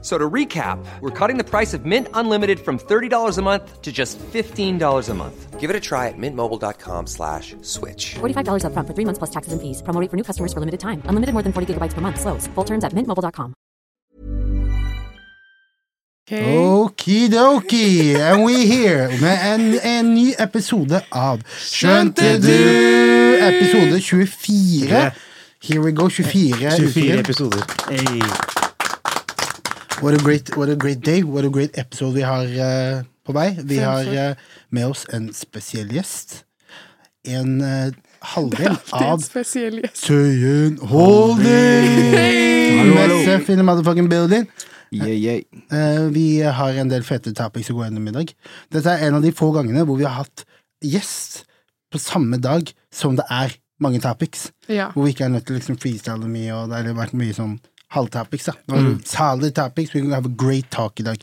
F- So to recap, we're cutting the price of Mint Unlimited from $30 a month to just $15 a month. Give it a try at mintmobile.com slash switch. $45 upfront for three months plus taxes and fees. Promo rate for new customers for limited time. Unlimited more than 40 gigabytes per month. Slows. Full terms at mintmobile.com. Okidoki, and we here med en, en ny episode av Skjønte du? Episode 24. Here we go, 24. 24 uker. episoder. Hey. What a great, what a great day, what a great episode vi har uh, på vei. Vi har uh, med oss en spesiell gjest. En uh, halvdel av. Tøyen Holding! Messe in the motherfucking building. Yeah, yeah. Vi har en del fete topics å gå gjennom i dag. Dette er en av de få gangene hvor vi har hatt gjest på samme dag som det er mange topics. Ja. Hvor vi ikke er nødt til å liksom freestyle mye, og det har vært mye sånn halvtopics. da. Mm. Solid topics, we have a great talk i dag.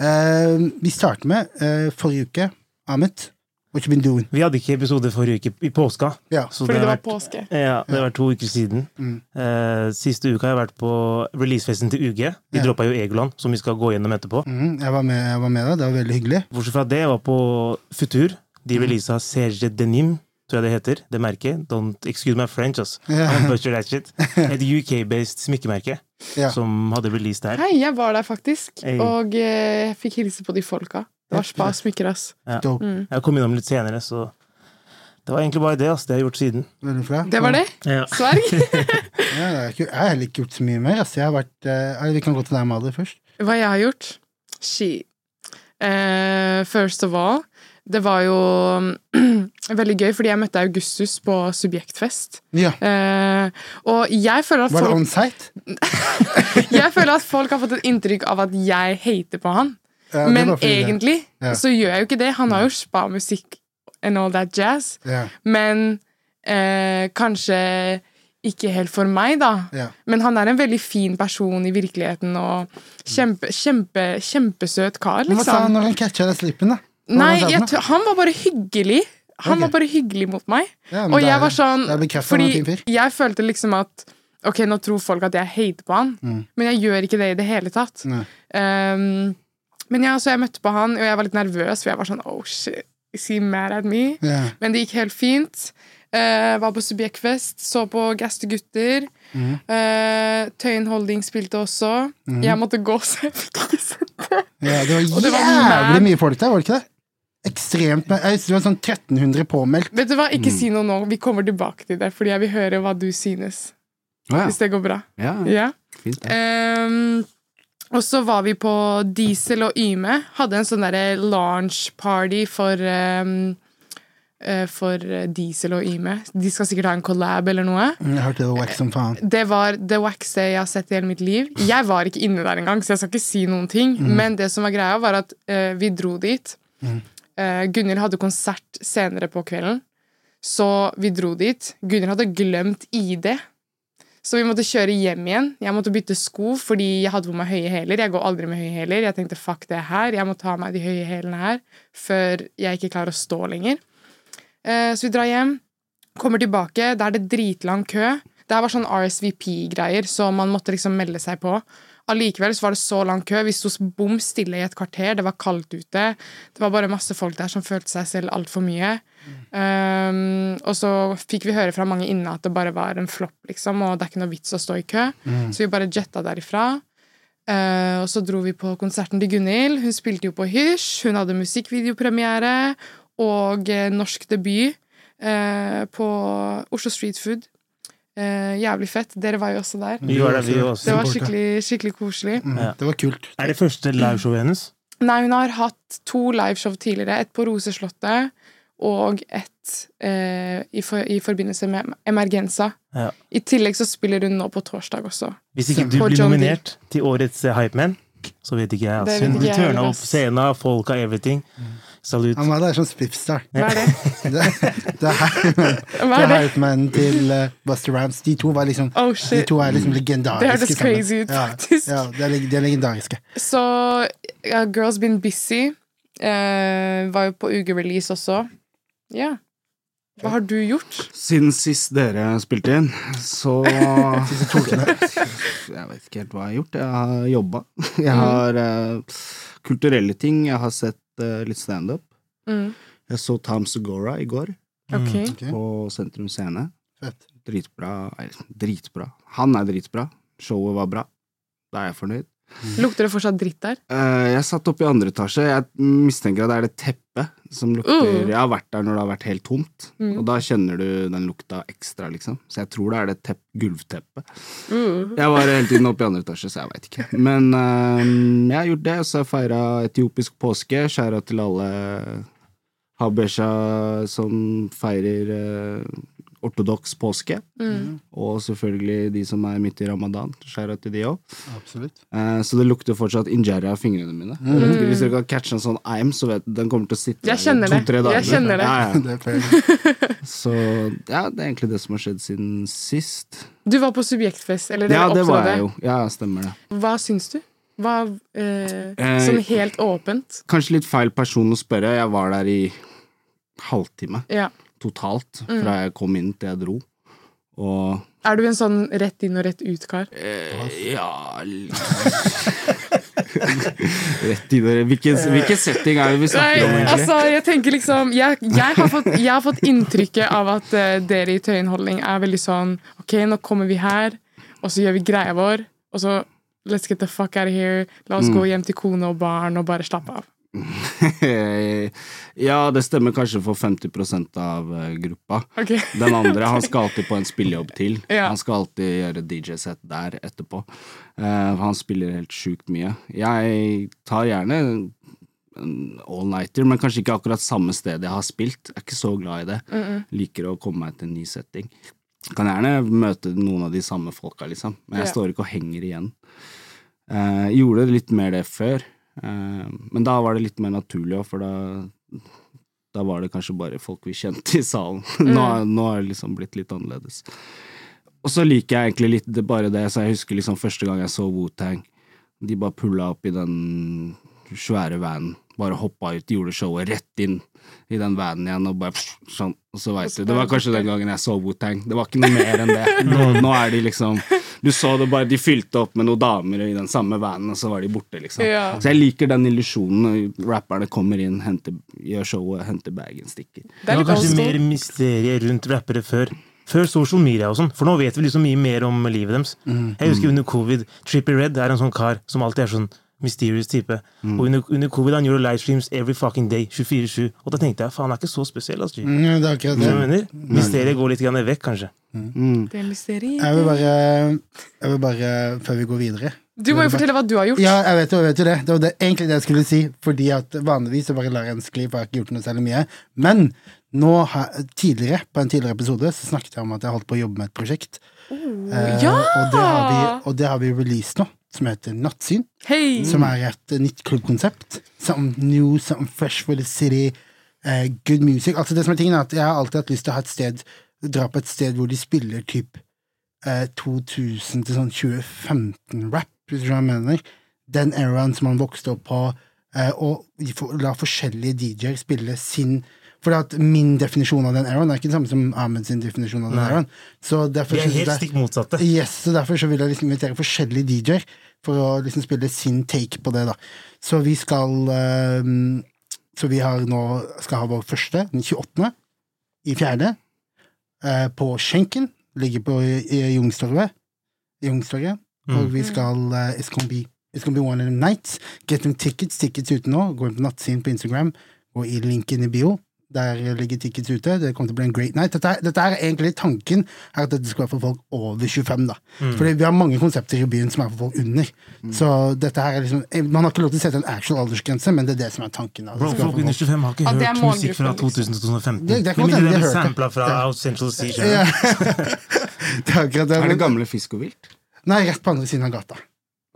Uh, vi starter med uh, forrige uke. Ahmed, what you been doing? Vi hadde ikke episode forrige uke, i påska. Ja. Så Fordi det var vært- påske. Ja, det har vært to uker siden. Mm. Uh, siste uka har jeg vært på releasefesten til UG. De Ja. droppa jo Egoland, som vi skal gå gjennom etterpå. Mm, jeg, var med, jeg var med da, det var veldig hyggelig. Bortsett fra det, jeg var på Futur. Mm. De releasa Serge Denim, tror jeg det heter. Det merket. Don't excuse my French, ass. Yeah. That shit. Et UK-based smykkemerke yeah. som hadde release der. Hei, jeg var der faktisk, Hey. og eh, fikk hilse på de folka. Det var spa smykker, ass. Ja. Mm. Jeg kom innom litt senere, så det var egentlig bare det. ass. Det har jeg gjort siden. Det var det? Ja. Sverg? Ja, er jeg har heller ikke gjort så mye mer. Ass. Jeg har vært, eh, vi kan gå til deg, Mali, først. Hva jeg har gjort? She. Uh, first of all, det var jo veldig gøy, fordi jeg møtte Augustus på Subjektfest. Ja. Eh, og jeg føler, at Var det folk, jeg føler at folk har fått et inntrykk av at jeg hater på han. Ja, Men egentlig Ja. så gjør jeg jo ikke det. Han har jo spa-musikk and all that jazz. Ja, Men eh, kanskje ikke helt for meg, da. ja. Men han er en veldig fin person i virkeligheten, og kjempe, kjempe, kjempesøt kar, Men hva sa han liksom. når han catcha den slippen, da? Nei, jeg, han var bare hyggelig. Han okay. var bare hyggelig mot meg. Ja, Og jeg er- var sånn Fordi jeg følte liksom at Ok, nå tror folk at jeg hater på han, Mm. men jeg gjør ikke det i det hele tatt. Um, men ja, så jeg møtte på han, og jeg var litt nervøs, for jeg var sånn Oh shit, is he mad at me? Yeah. Men det gikk helt fint. Uh, var på Subjektfest, så på Gaste gutter. Mm. Uh, Tøyen Holding spilte også. Jeg måtte gå, så jeg fikk ikke sett det. ja, det var Og det var jævlig mye folk der, var det ikke det? Ekstremt med, jeg, Det var sånn 1300 påmeldt. Vet du hva, ikke Mm. si noe nå. Vi kommer tilbake til det, fordi jeg vil høre hva du synes. Hvis det går bra. Ja, Ja. fint. Ehm, og så var vi på Diesel og Yme. Hadde en sånn derre launch party for um, eh, For Diesel og Yme. De skal sikkert ha en collab eller noe. Jeg hørte det var wack som faen. Det var det wackeste jeg har sett i hele mitt liv. Jeg var ikke inne der engang, så jeg skal ikke si noen ting. Men det som var greia, var at uh, vi dro dit. Uh, Gunhild hadde konsert senere på kvelden, så vi dro dit. Gunhild hadde glemt ID. Så vi måtte kjøre hjem igjen. Jeg måtte bytte sko fordi jeg hadde på meg høye hæler. Jeg går aldri med høye hæler. Jeg tenkte fuck det her, jeg må ta av meg de høye hælene her før jeg ikke klarer å stå lenger. Uh, så vi drar hjem, kommer tilbake, da er det dritlang kø. Det her var sånn RSVP-greier, så man måtte liksom melde seg på. Allikevel så var det så lang kø. Vi sto bom stille i et kvarter. Det var kaldt ute. Det var bare masse folk der som følte seg selv altfor mye. Um, og så fikk vi høre fra mange inne at det bare var en flopp, liksom, og det er ikke noe vits å stå i kø. Så vi bare jetta derifra. Uh, og så dro vi på konserten til Gunhild. Hun spilte jo på Hysj. Hun hadde musikkvideopremiere og eh, norsk debut uh, på Oslo Street Food. Eh, jævlig fett. Dere var jo også der. Vi var der, vi også. Det var skikkelig, skikkelig koselig. Mm, Ja. Det var kult. Er det første liveshowet hennes? Nei, hun har hatt to liveshow tidligere. Et på Roseslottet og et eh, i, for, i forbindelse med Emergenza. Ja. I tillegg så spiller hun nå på torsdag også. Hvis ikke du blir John D. nominert til årets eh, Hypeman, så vet ikke jeg. Det Altså. Hun jeg tørna opp scenen, folka, everything. Salut. Han var der som Spiffstar. Hva er det? Det, det er Hva det er er det? Hypeman til uh, Buster Rams. De to var liksom Oh, De to er liksom legendariske. Det hørtes crazy ut, faktisk. Ja, ja er, de er legendariske. Så ja, Girls Been Busy uh, var jo på ugerelease også. Ja. Hva har du gjort? Siden sist dere spilte inn, så Jeg vet ikke helt hva jeg har gjort. Jeg har jobba. Jeg har uh, kulturelle ting. Jeg har sett eh, litt standup. Mm. Jeg så Tom Segora i går Ok. Ok, på Sentrum Scene. fett. Dritbra. Dritbra. Han er dritbra. Showet var bra. Da er jeg fornøyd. Lukter det fortsatt dritt der? Eh, jeg satt oppe i andre etasje. Jeg mistenker at det er det teppet som lukter mm. Jeg har vært der når det har vært helt tomt, Mm. og da kjenner du den lukta ekstra, liksom. Så jeg tror det er det tepp, gulvteppet. Mm. Jeg var hele tiden oppe i andre etasje, så jeg veit ikke. Men um, jeg har gjort det, så jeg feira etiopisk påske. Skjæra til alle habesha som feirer eh, ortodoks påske. Mm. Og selvfølgelig de som er midt i ramadan. Skjæra til de òg. Eh, så det lukter fortsatt injera av fingrene mine. Mm. Hvis dere kan catche en sånn eim, så vet den kommer til å sitte Jeg der kjenner det. to-tre dager. Jeg kjenner det. Ja, ja. Det. Så ja, det er egentlig det som har skjedd siden sist. Du var på Subjektfest, eller Ja, det var jeg jo. Ja, stemmer det. Hva syns du? Hva, eh, Eh, sånn helt åpent. Kanskje litt feil person å spørre. Jeg var der i halvtime Ja. Totalt, Mm. fra jeg kom inn til jeg dro. Og Er du en sånn rett inn og rett ut-kar? eh, ja Rett inn og Hvilken, hvilken setting er det vi Nei, snakker om, egentlig? altså, jeg tenker liksom Jeg, jeg, har, fått, jeg har fått inntrykket av at eh, dere i Tøyenholdning er veldig sånn Ok, nå kommer vi her, og så gjør vi greia vår, og så Let's get the fuck out of here. La oss gå hjem til kone og barn og bare slappe av. ja, det stemmer kanskje for 50 av eh, gruppa. Okay. Den andre han skal alltid på en spillejobb til. Ja. Han skal alltid gjøre DJ-sett der etterpå. Uh, han spiller helt sjukt mye. Jeg tar gjerne en all-nighter, men kanskje ikke akkurat samme sted jeg har spilt. Jeg er ikke så glad i det. Liker å komme meg til en ny setting. Kan gjerne møte noen av de samme folka, liksom, men jeg Ja. står ikke og henger igjen. Uh, gjorde litt mer det før, men da var det litt mer naturlig òg, for da da var det kanskje bare folk vi kjente i salen. Nå, nå er det liksom blitt litt annerledes. Og så liker jeg egentlig litt det, bare det, så jeg husker liksom første gang jeg så Wu-Tang. De bare pulla opp i den svære vanen. Bare hoppa ut, gjorde showet rett inn i den vanen igjen, og bare sånn. Og så veit du. Det var kanskje den gangen jeg så Wu-Tang. Det var ikke noe mer enn det. Nå, nå er de liksom Du så det bare, de fylte opp med noen damer i den samme vanen, og så var de borte, liksom. Ja. Så jeg liker den illusjonen når rapperne kommer inn, henter, gjør showet, henter bagen, stikker. Det Det var kanskje mer mysterie rundt rappere før. Før social media og sånn, for nå vet vi liksom mye mer om livet deres. Jeg husker under covid, Trippy Red er en sånn kar som alltid er sånn mysterious type. Og under, under covid han gjorde livestreams every fucking day, 24-7. Og da tenkte jeg faen, han er ikke så spesiell, altså. Mm, det er hva det. mener? Mysteriet går litt grann vekk, kanskje. Det er mysteriet. Jeg vil bare, jeg vil bare før vi går videre Du må jo fortelle hva du har gjort. Ja, jeg vet jo, jeg vet jo det. Det var det, egentlig det jeg skulle si. Fordi at vanligvis så bare lar jeg en skli, for jeg har ikke gjort noe særlig mye. Men nå tidligere, på en tidligere episode så snakket jeg om at jeg holdt på å jobbe med et prosjekt. Eh, ja! og, det har vi, og det har vi released nå, som heter Nattsyn. Hey. Som er et eh, nytt klubbkonsept. Something new, something fresh for the city. Uh, good music. Altså det som er tingen er at Jeg har alltid hatt lyst til å ha et sted dra på et sted hvor de spiller typ uh, 2000 til sånn 2015-rap, hvis du skjønner hva jeg mener. Den eraen som man vokste opp på, uh, og de får- la forskjellige DJ-er spille sin For at min definisjon av den eraen er ikke det samme som Ahmed sin definisjon av den eraen. Så derfor Vi er helt stikk motsatte. Yes, så derfor så vil jeg liksom invitere forskjellige DJ-er for å liksom spille sin take på det, da. Så vi skal ehm, Så vi har nå skal ha vår første, den 28. i fjerde, eh, på Skjenken. Ligger på i, i Youngstorget. Mm. Og vi skal it's, gonna be, it's gonna be one of them nights. Get them tickets. Tickets ute nå. Gå inn på nattsiden på Instagram. Gå i linken i bio. Der ligger tickets ute. Det kommer til å bli en great night. Dette, er- dette er egentlig tanken er at dette skal være for folk over 25. da. Fordi vi har mange konsepter i byen som er for folk under. Så dette her er liksom eh, Man har ikke lov til å sette en actual aldersgrense, men det er det som er tanken. da. Bro, folk under 25 har ikke Ja, hørt musikk fra liksom. 2000 til 2015. Det- det kan Med mindre de har sampla fra Ja. Out Central Sea. Ja. det er akkurat det. Er det gamle Fisk og Vilt? Nei, rett på andre siden av gata.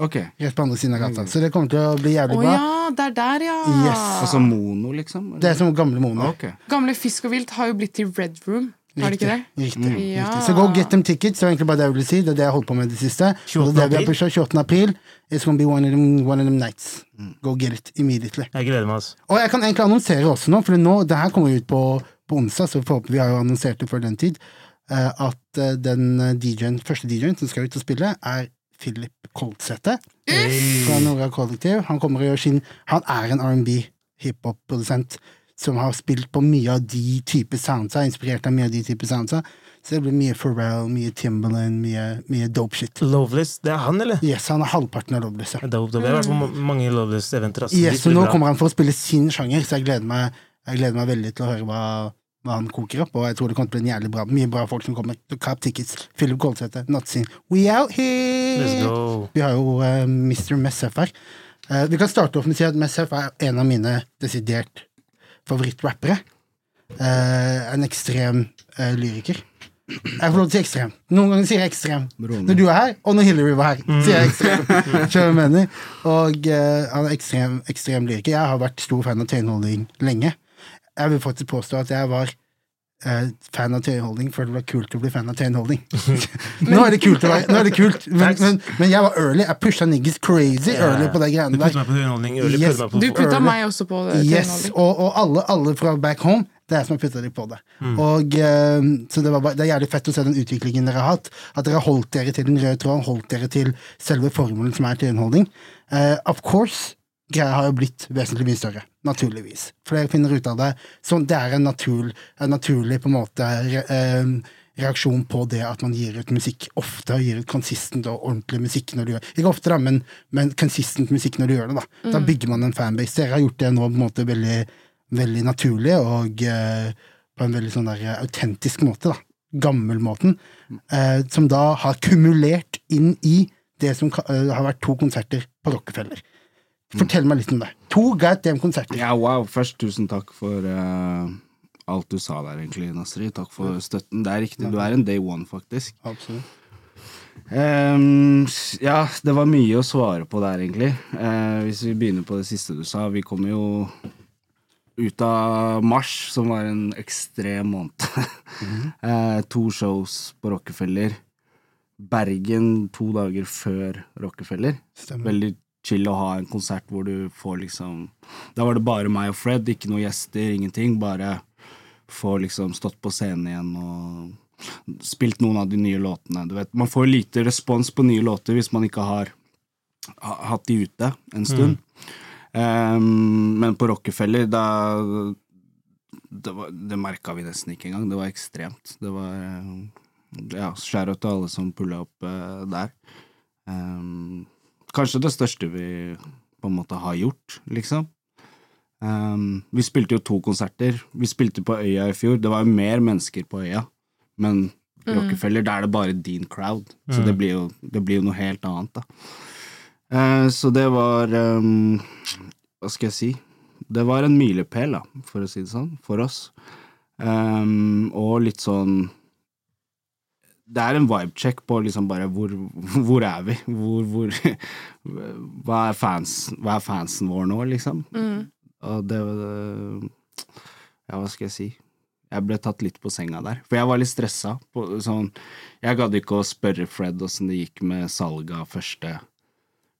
Ok. Helt på andre siden av gata. Så det kommer til å bli jævlig jævlig bra. ja, det er der, ja! Yes. Altså mono, liksom? eller? Det er som gamle Mono. Okay. Gamle Fisk og vilt har jo blitt til Red Room. Har det ikke det? Riktig. Ja. riktig. Så go get them tickets. Det er egentlig bare det jeg ville si. Det er det jeg holdt på med i det siste. 28. Det er det vi har april. 28. april. It's gonna be one of them, one of them nights. Go get it immediately. Jeg gleder meg, altså. Og jeg kan egentlig annonsere også nå, for nå, det her kommer ut på, på onsdag, så forhåpentlig vi har jo annonsert det før den tid, eh, at eh, den eh, DJ-en, første DJ-en som skal ut og spille, er Philip Koltsæter fra Nora Kollektiv. Han kommer og gjør sin Han er en R&B hiphop-produsent som har spilt på mye av de type soundsa, inspirert av mye av de type soundsa. Så det blir mye Pharrell, mye Timberland, mye, mye dope shit. Loveless, det er han, eller? Yes, han er halvparten av Loveless. ja. Det dope, dope. Jeg har vært på mange Loveless-eventer. Altså. Yes, så nå bra. kommer han for å spille sin sjanger, så jeg gleder meg, jeg gleder meg veldig til å høre hva, hva han koker opp, og jeg tror det kommer til å bli en jævlig bra, mye bra folk som kommer. Cap Tickets, Philip Kolsæter, Nattsin, We Out Here! Vi har jo uh, Mr. Messef her. Uh, vi kan starte off med å si at Messef er en av mine desidert favorittrappere. Uh, en ekstrem eh, lyriker. Jeg får lov til å si ekstrem. Noen ganger sier jeg ekstrem. Broren. Når du er her, og når Hillary var her, sier jeg ekstrem. Mener? Og eh, han er ekstrem, ekstrem lyriker. Jeg har vært stor fan av Tøyenholdning lenge. Jeg vil faktisk påstå at jeg var eh, fan av Tøyenholdning før det var kult å bli fan av Tøyenholdning. nå er det kult, å være, nå er det kult. Men, men, men jeg var early. Jeg pusha niggas crazy early på de Du greiene der. meg på underholdning. Yes. meg Du putta meg også på det. Yes, og, og alle, alle fra back home, det er jeg som har putta dem på det. Og, uh, så det, var, bare- det er jævlig fett å se den utviklingen dere har hatt. At dere har holdt dere til den røde tråden, holdt dere til selve formelen som er tøyenholdning. Uh, of course, greia har jo blitt vesentlig mye større. Naturligvis. Flere finner ut av det. Så det er en, natur, en naturlig på en måte re, eh, reaksjon på det at man gir ut musikk ofte, og gir ut consistent og ordentlig musikk når du gjør Ikke ofte, da, men, men consistent musikk når du gjør det. Da Da bygger man en fanbase. Dere har gjort det nå på en måte veldig, veldig naturlig, og eh, på en veldig sånn der eh, autentisk måte. da Gammelmåten. Eh, som da har kumulert inn i det som eh, har vært to konserter på Rockefeller. Fortell meg litt om det. To goddamn konserter. Ja, wow. Først tusen takk for uh, alt du sa der, egentlig, Nasri. Takk for støtten. Det er riktig, du er en day one, faktisk. Absolutt. Um, ja, det var mye å svare på der, egentlig. Uh, hvis vi begynner på det siste du sa. Vi kom jo ut av mars, som var en ekstrem måned. eh, to shows på Rockefeller. Bergen to dager før Rockefeller. Stemmer. Veldig chill å ha en konsert hvor du får liksom Da var det bare meg og Fred, ikke noen gjester, ingenting. Bare få liksom stått på scenen igjen og spilt noen av de nye låtene. Du vet, man får lite respons på nye låter hvis man ikke har hatt de ute en stund. Ehm, men på Rockefeller, da Det, var- det merka vi nesten ikke engang. Det var ekstremt. Det var Ja, skjæra til alle som pulla opp uh, der. Ehm, kanskje det største vi på en måte har gjort, liksom. Um, vi spilte jo to konserter. Vi spilte på Øya i fjor. Det var jo mer mennesker på Øya, men Rockefeller, da er det bare din crowd. Så det blir, jo, det blir jo noe helt annet, da. Uh, så det var um, Hva skal jeg si? Det var en milepæl, da, for å si det sånn, for oss. Um, og litt sånn det er en vibe-check på liksom bare hvor, hvor er vi? Hvor, hvor hva, er fans, hva er fansen vår nå, liksom? Og det Ja, hva skal jeg si? Jeg ble tatt litt på senga der. For jeg var litt stressa. På, sånn, jeg gadd ikke å spørre Fred åssen det gikk med salget av første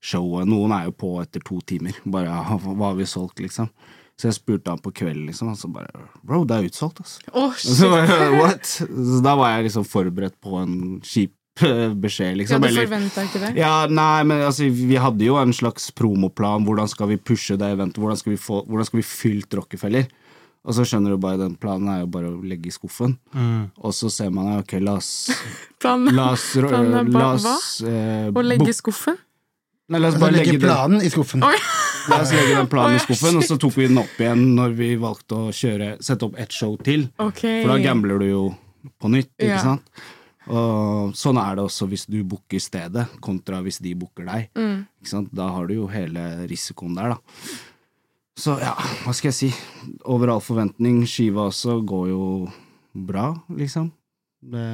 showet. Noen er jo på etter to timer. Bare hva har vi solgt, liksom? Så jeg spurte han på kvelden, liksom, og så bare Bro, det er utsolgt, altså. Oh, så shit. What? Så da var jeg liksom forberedt på en kjip beskjed, beskjed, Ja, liksom. du Eller- forventa ikke det? ja, nei, men altså, vi hadde jo en slags promoplan. Hvordan skal vi pushe det eventet? Hvordan skal vi, få, hvordan skal vi fylt Rockefeller? Og så skjønner du bare, den planen er jo bare å legge i skuffen. Og så ser man ok, la oss Planen La oss, Planen er la ba- oss eh, å legge i skuffen? Nei, la oss Altså, bare legge legge planen i skuffen. Oi. La oss legge den planen i skuffen, og så tok vi den opp igjen når vi valgte å kjøre, sette opp ett show til. Okay. For da gambler du jo på nytt, ikke Ja. sant? Og sånn er det også hvis du booker stedet, kontra hvis de booker deg. Mm. Ikke sant? Da har du jo hele risikoen der, da. Så ja, hva skal jeg si? Over all forventning. Skiva også går jo bra, liksom. Det,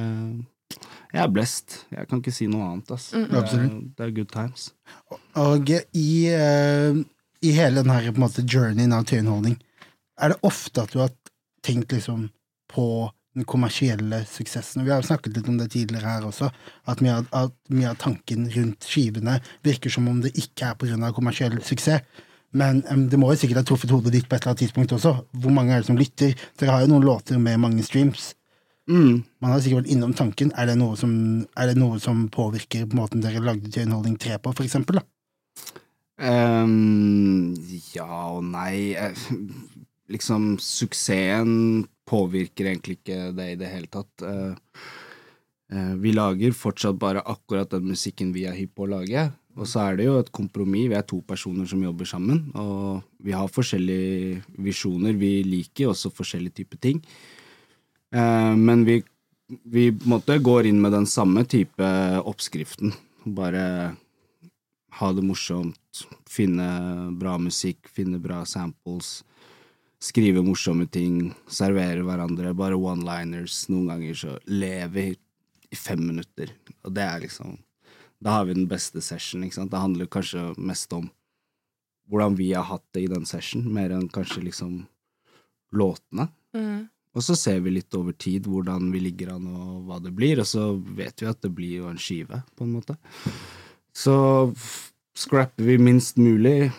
Jeg er blessed. Jeg kan ikke si noe annet. Altså. Mm. Det, er, det er good times. Og i, eh, i hele den her på en måte, journeyen av tøyenholdning, er det ofte at du har tenkt liksom på den kommersielle suksessen? Vi har snakket litt om det tidligere her også, at mye av, at mye av tanken rundt skivene virker som om det ikke er av kommersiell suksess. Men um, det må jo sikkert ha truffet hodet ditt på et eller annet tidspunkt også. Hvor mange er det som lytter? Dere har jo noen låter med mange streams. Mm. Man har sikkert vært innom tanken. Er det noe som, er det noe som påvirker på måten dere lagde Tøyenholding 3 på, for eksempel? Da? Ehm, ja og nei. Eh, Liksom, suksessen påvirker egentlig ikke det i det hele tatt. Uh, uh, vi lager fortsatt bare akkurat den musikken vi er hypp på å lage. Og så er det jo et kompromiss. Vi er to personer som jobber sammen, og vi har forskjellige visjoner. Vi liker også forskjellige typer ting. Uh, men vi, vi måtte går inn med den samme type oppskriften. Bare ha det morsomt, finne bra musikk, finne bra samples, skrive morsomme ting, servere hverandre, bare one-liners. Noen ganger så lever vi i fem minutter, og det er liksom Da har vi den beste session, ikke sant. Det handler kanskje mest om hvordan vi har hatt det i den session, mer enn kanskje liksom låtene. Mm. Og så ser vi litt over tid hvordan vi ligger an og hva det blir, og så vet vi at det blir jo en skive, på en måte. Så scrapper vi minst mulig.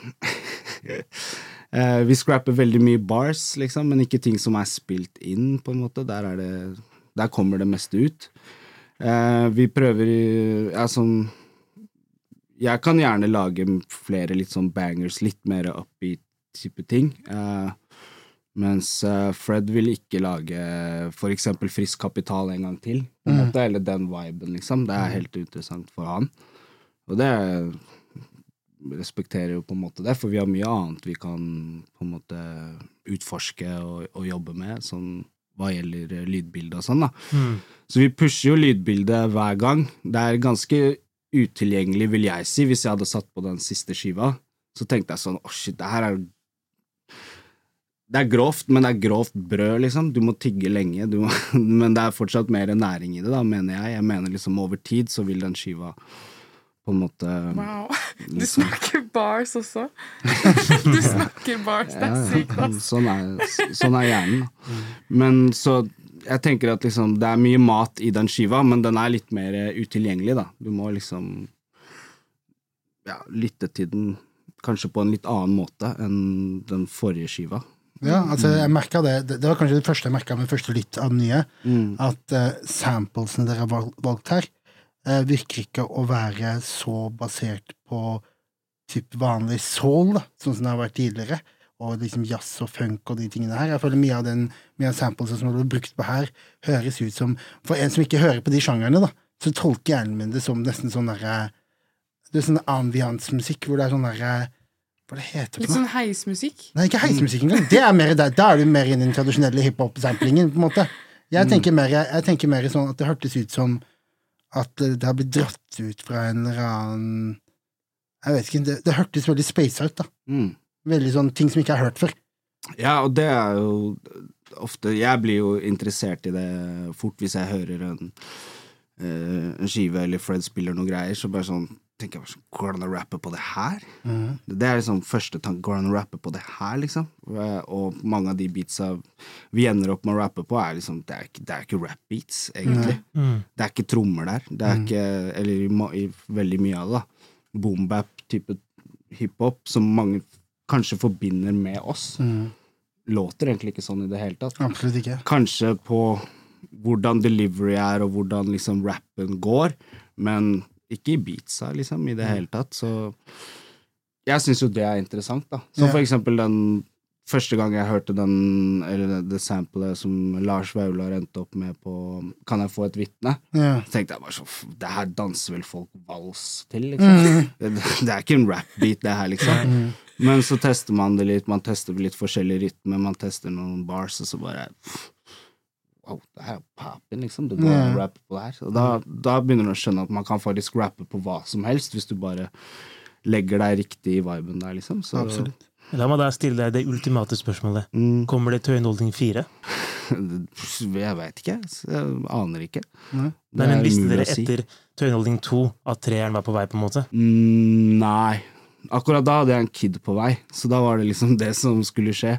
Eh, vi scrapper veldig mye bars, liksom, men ikke ting som er spilt inn, på en måte. Der, er det, der kommer det meste ut. Eh, vi prøver ja, sånn Jeg kan gjerne lage flere litt sånn bangers, litt mer upbeat type ting. Eh, mens Fred vil ikke lage for eksempel Frisk kapital en gang til. Mm. eller den viben, liksom. Det er helt interessant for han. Og det respekterer jo på en måte det, for vi har mye annet vi kan på en måte utforske og, og jobbe med, sånn hva gjelder eh, lydbilde og sånn, da. Så vi pusher jo lydbildet hver gang. Det er ganske utilgjengelig, vil jeg si, hvis jeg hadde satt på den siste skiva. Så tenkte jeg sånn, å shit, det her er det er grovt, men det er grovt brød, liksom. Du må tigge lenge, du må, men det er fortsatt mer næring i det, da, mener jeg. Jeg mener liksom over tid så vil den skiva på en måte Wow. Du Liksom. snakker bars også. Du snakker bars, det er sykt, ass. Sånn er, sånn er hjernen. Men så jeg tenker at liksom, det er mye mat i den skiva, men den er litt mer eh, utilgjengelig, da. Du må liksom ja, lytte til den kanskje på en litt annen måte enn den forrige skiva. Ja, altså jeg merka det, det var kanskje det første jeg merka med første lytt av den nye, at uh, samplesene dere har valgt her, virker ikke å være så basert på typ vanlig soul, da, sånn som det har vært tidligere, og liksom jazz og funk og de tingene her. Jeg føler mye av den mye av samplesene som ble brukt på her, høres ut som For en som ikke hører på de sjangerne, da, så tolker hjernen min det som nesten sånn derre Det er sånn ambiance-musikk hvor det er sånn derre Hva det heter Litt sånn heismusikk. Nei, ikke heismusikk engang. Det er mer der. Da er du mer inne i den tradisjonelle hiphop-samplingen, på en måte. Jeg tenker, mer, jeg tenker mer sånn at det hørtes ut som at det har blitt dratt ut fra en eller annen Jeg vet ikke, det, det hørtes veldig space out, da. Mm. Veldig sånn ting som ikke jeg har hørt før. Ja, og det er jo ofte Jeg blir jo interessert i det fort hvis jeg hører en, eh, en skive eller Fred spiller noen greier, så bare sånn tenker jeg Går det an å rappe på det her? Det er liksom første tanke. Går det an å rappe på det her, liksom? Eh, Og mange av de beatsa vi ender opp med å rappe på, er liksom Det er ikke, det er ikke rap-beats, egentlig. Det er ikke trommer der. Det er ikke Eller i, i veldig mye av det, da. Boombap-type hiphop som mange kanskje forbinder med oss. Låter egentlig ikke sånn i det hele tatt. Absolutt ikke. Kanskje på hvordan delivery er, og hvordan liksom rappen går, men ikke i beatsa, liksom, i det hele tatt. Så jeg syns jo det er interessant, da. Som Ja. for eksempel den første gang jeg hørte den, eller det, samplet som Lars Vaular endte opp med på Kan jeg få et vitne? Ja. Tenkte jeg bare sånn Det her danser vel folk vals til, liksom. Det, det er ikke en rap-beat, det her, liksom. Men så tester man det litt, man tester litt forskjellige rytmer, man tester noen bars, og så bare pff, Wow, det her er papen, liksom. Det går an å rappe på det her. Og da, da begynner du å skjønne at man kan faktisk rappe på hva som helst, hvis du bare legger deg riktig i viben der, liksom. Så, Absolutt. La meg da stille deg det ultimate spørsmålet. Mm. Kommer det til Underholdning 4? Jeg veit ikke. Jeg aner ikke. Nei. Nei, men Visste dere si. etter Tøyenholdning 2 at treeren var på vei, på en måte? Mm, nei. Akkurat da hadde jeg en kid på vei, så da var det liksom det som skulle skje.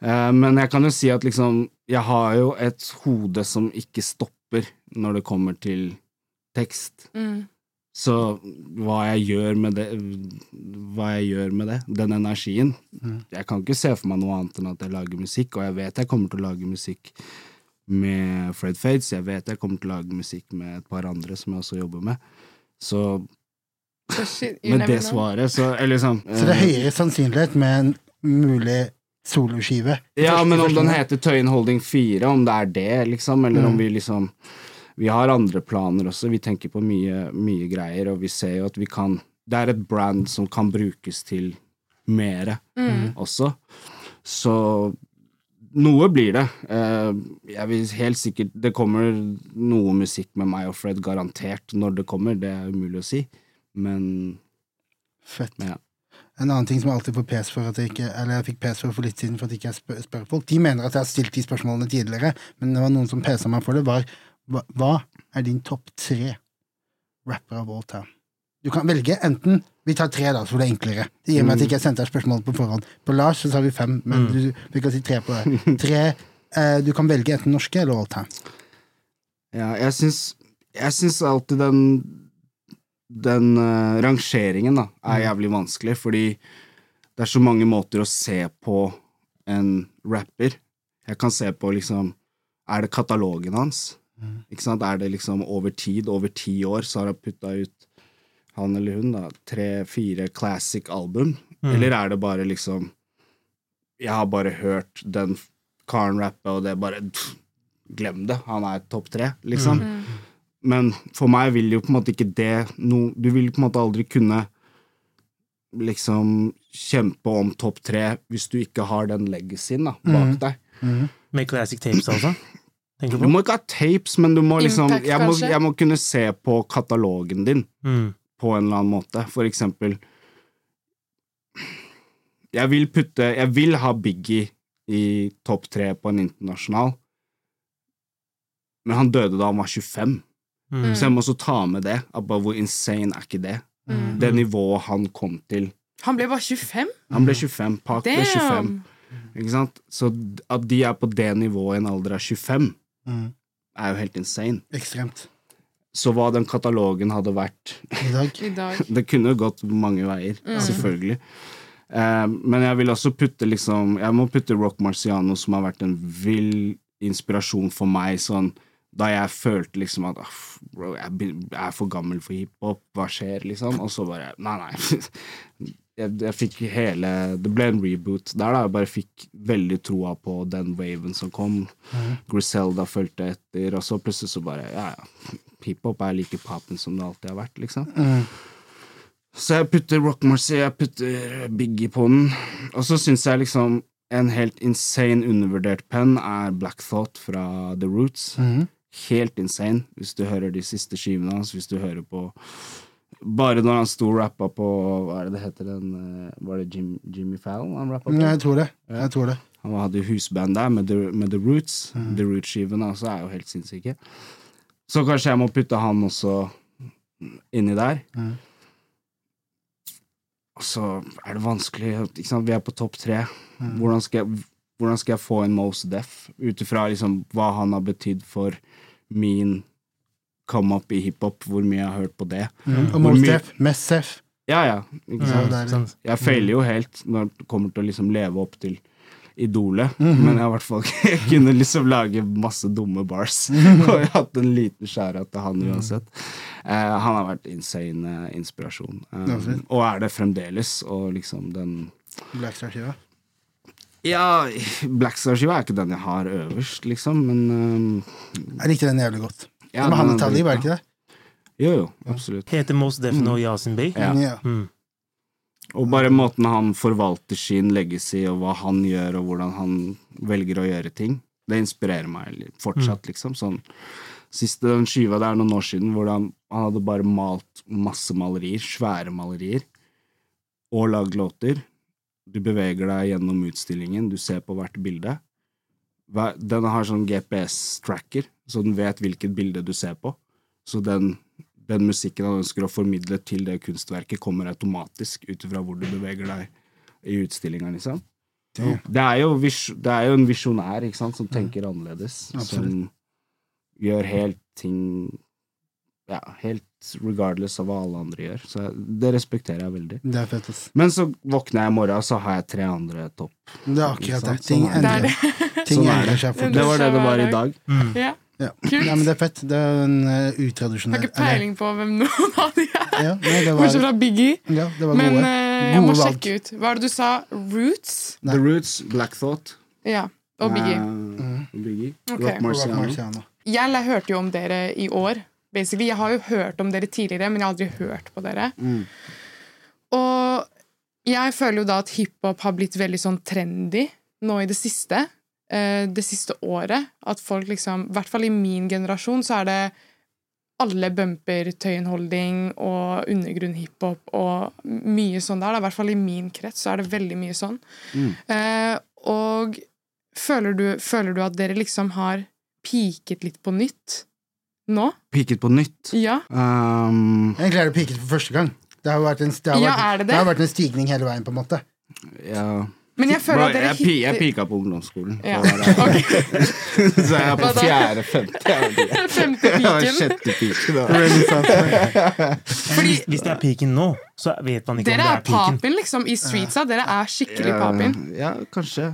Eh, men jeg kan jo si at liksom Jeg har jo et hode som ikke stopper når det kommer til tekst. Mm. Så hva jeg gjør med det Hva jeg gjør med det, den energien Jeg kan ikke se for meg noe annet enn at jeg lager musikk, og jeg vet jeg kommer til å lage musikk med Fred Fades, jeg vet jeg kommer til å lage musikk med et par andre som jeg også jobber med. Så med det svaret, så Eller liksom Så det er eh, høyere sannsynlighet med en mulig soloskive. Ja, men om den heter Tøyen Holding 4, om det er det, liksom, eller om vi liksom Vi har andre planer også, vi tenker på mye, mye greier, og vi ser jo at vi kan Det er et brand som kan brukes til mere også. Så noe blir det. Eh, jeg vil helt sikkert Det kommer noe musikk med meg og Fred, garantert. Når det kommer, det er umulig å si. Men Fett. ja. En annen ting som jeg alltid får pes for at jeg ikke Eller jeg fikk pes for for litt siden for at jeg ikke spør, spør folk. De mener at jeg har stilt de spørsmålene tidligere, men det var noen som pesa meg for det. Var hva, hva er din topp tre rapper av all time? Du kan velge enten Vi tar tre, da, så det er enklere. Det gir meg at jeg ikke sendte deg spørsmålet på forhånd. På Lars så sa vi fem, men du, vi kan si tre på det. Tre eh, Du kan velge enten norske eller all time. Ja, jeg syns, jeg syns alltid den Den uh, rangeringen da, er jævlig vanskelig, fordi det er så mange måter å se på en rapper. Jeg kan se på liksom Er det katalogen hans? Ikke sant? Er det liksom over tid, over ti år, så har han putta ut han eller hun da, tre-fire classic album? Eller er det bare liksom Jeg har bare hørt den karen rappe, og det er bare pff, Glem det. Han er topp tre, liksom. Men for meg vil jo på en måte ikke det no, Du vil på en måte aldri kunne liksom kjempe om topp tre hvis du ikke har den legacyen da, bak deg. Med classic tapes, altså? Du du må ikke ha tapes, men du må liksom Impact, jeg må, jeg må kunne se på katalogen din Mm. på en eller annen måte. For eksempel Jeg vil putte Jeg vil ha Biggie i topp tre på en internasjonal, men han døde da han var 25. Mm. Så jeg må også ta med det. At bare hvor insane er ikke det? Mm. Det nivået han kom til. Han ble bare 25? Han ble 25, Park ble 25. Ikke sant? Så at de er på det nivået i en alder av 25, Mm. er jo helt insane. Ekstremt. Så hva den katalogen hadde vært I dag. I dag. Det kunne jo gått mange veier, selvfølgelig. Eh, men jeg vil også putte liksom Jeg må putte Rock Marciano, som har vært en vill inspirasjon for meg, sånn da jeg følte liksom at bro, jeg er for gammel for hiphop, hva skjer, liksom? Og så bare Nei, nei. Jeg, jeg fikk hele Det ble en reboot der, da. Jeg bare fikk veldig troa på den waven som kom. Griselda fulgte etter, og så plutselig så bare Ja, ja. Hiphop er like papen som det alltid har vært, liksom. Så jeg putter Rock Marcy, jeg putter Biggie på den. Og så syns jeg liksom en helt insane undervurdert penn er Black Thought fra The Roots. Helt insane, hvis du hører de siste skivene hans, hvis du hører på Bare når han sto og rappa på Hva er det det heter den eh, Var det Jim, Jimmy Fallon han rappa på? Nei, jeg tror det. Jeg tror det. Han hadde jo husband der med The, med The Roots. The Roots-skivene også er jo helt sinnssyke. Så kanskje jeg må putte han også inni der. Og så er det vanskelig? Vi er på topp tre. Hvordan, skal jeg, hvordan skal jeg få en most deaf Ut ifra liksom hva han har betydd for min come up i hiphop, hvor mye jeg har hørt på det. Og Hvor Mos mye- Def, mest Sef. Ja, ja. Ikke Ja, sant? det det. Sånn. Jeg feiler jo helt når det kommer til å liksom leve opp til idolet, Mhm. men jeg har i hvert fall jeg kunne liksom lage masse dumme bars. Og jeg har hatt en liten skjæra til han uansett. Eh, han har vært insane eh, inspirasjon, Um, og er det fremdeles. Og liksom den Blackstar-skiva. Ja, Blackstar-skiva er ikke den jeg har øverst, liksom, men um, Jeg likte den jævlig godt. Ja, var han Talib, er det ikke det? Jo, jo, absolutt. Heter Most Def nå Yasin Bey? Ja. Ja. Mm. Og bare måten han forvalter sin legacy, og hva han gjør, og hvordan han velger å gjøre ting, det inspirerer meg fortsatt, fortsatt, liksom. Sånn Siste den skiva, det er noen år siden, hvor han, han hadde bare malt masse malerier, svære malerier, og lagd låter. Du beveger deg gjennom utstillingen, du ser på hvert bilde, Den har sånn GPS-tracker, så den vet hvilket bilde du ser på. Så den, den musikken han ønsker å formidle til det kunstverket, kommer automatisk ut ifra hvor du beveger deg i utstillinga, liksom. Det er, vis, det er jo en visjonær som tenker annerledes. Som gjør helt ting Ja, helt regardless av hva alle andre gjør. Så det respekterer jeg veldig. Det er fett, ass. Men så våkner jeg i morgen, så har jeg tre andre topp. Det er akkurat det. Sånn Ting det. Endrer, det. Sånn er det. seg fort. Det var det det var i dag. Ja. Ja. Kult. ja, men det er fett. Det er en uh, Har ikke peiling på hvem noen av de er. Ja, nei, det Bortsett fra Biggie. ja, det var Men gode. Uh, jeg må valg. sjekke ut. Hva er det du sa? Roots? The Roots, Black Thought. Ja. Og Biggie. eh, Biggie. Okay. Rock. Marciano. Jeg hørte jo om dere i år. Basically. Jeg har jo hørt om dere tidligere, men jeg har aldri hørt på dere. Mm. Og jeg føler jo da at hiphop har blitt veldig sånn trendy nå i det siste. Eh, det siste året. At folk liksom I hvert fall i min generasjon så er det alle bumper tøyenholding og undergrunn hiphop og mye sånn der. da. I hvert fall i min krets så er det veldig mye sånn. Mm. Eh, og føler du, føler du at dere liksom har piket litt på nytt nå? Peaket på nytt. Ja. Um, Egentlig er det peaket for første gang. Det har vært en, det Ja, vært, det det? vært en stigning hele veien, på en måte. ja. Men jeg føler Bro, at dere jeg, pi- jeg pika på ungdomsskolen. Ja. Så, jeg er på fjerde, femte. Femte piken. sjette piken. Fordi Hvis, hvis det er piken nå, så vet man ikke om det er piken. Dere er papin, liksom, i streetsa. Dere er skikkelig papin. Ja, kanskje.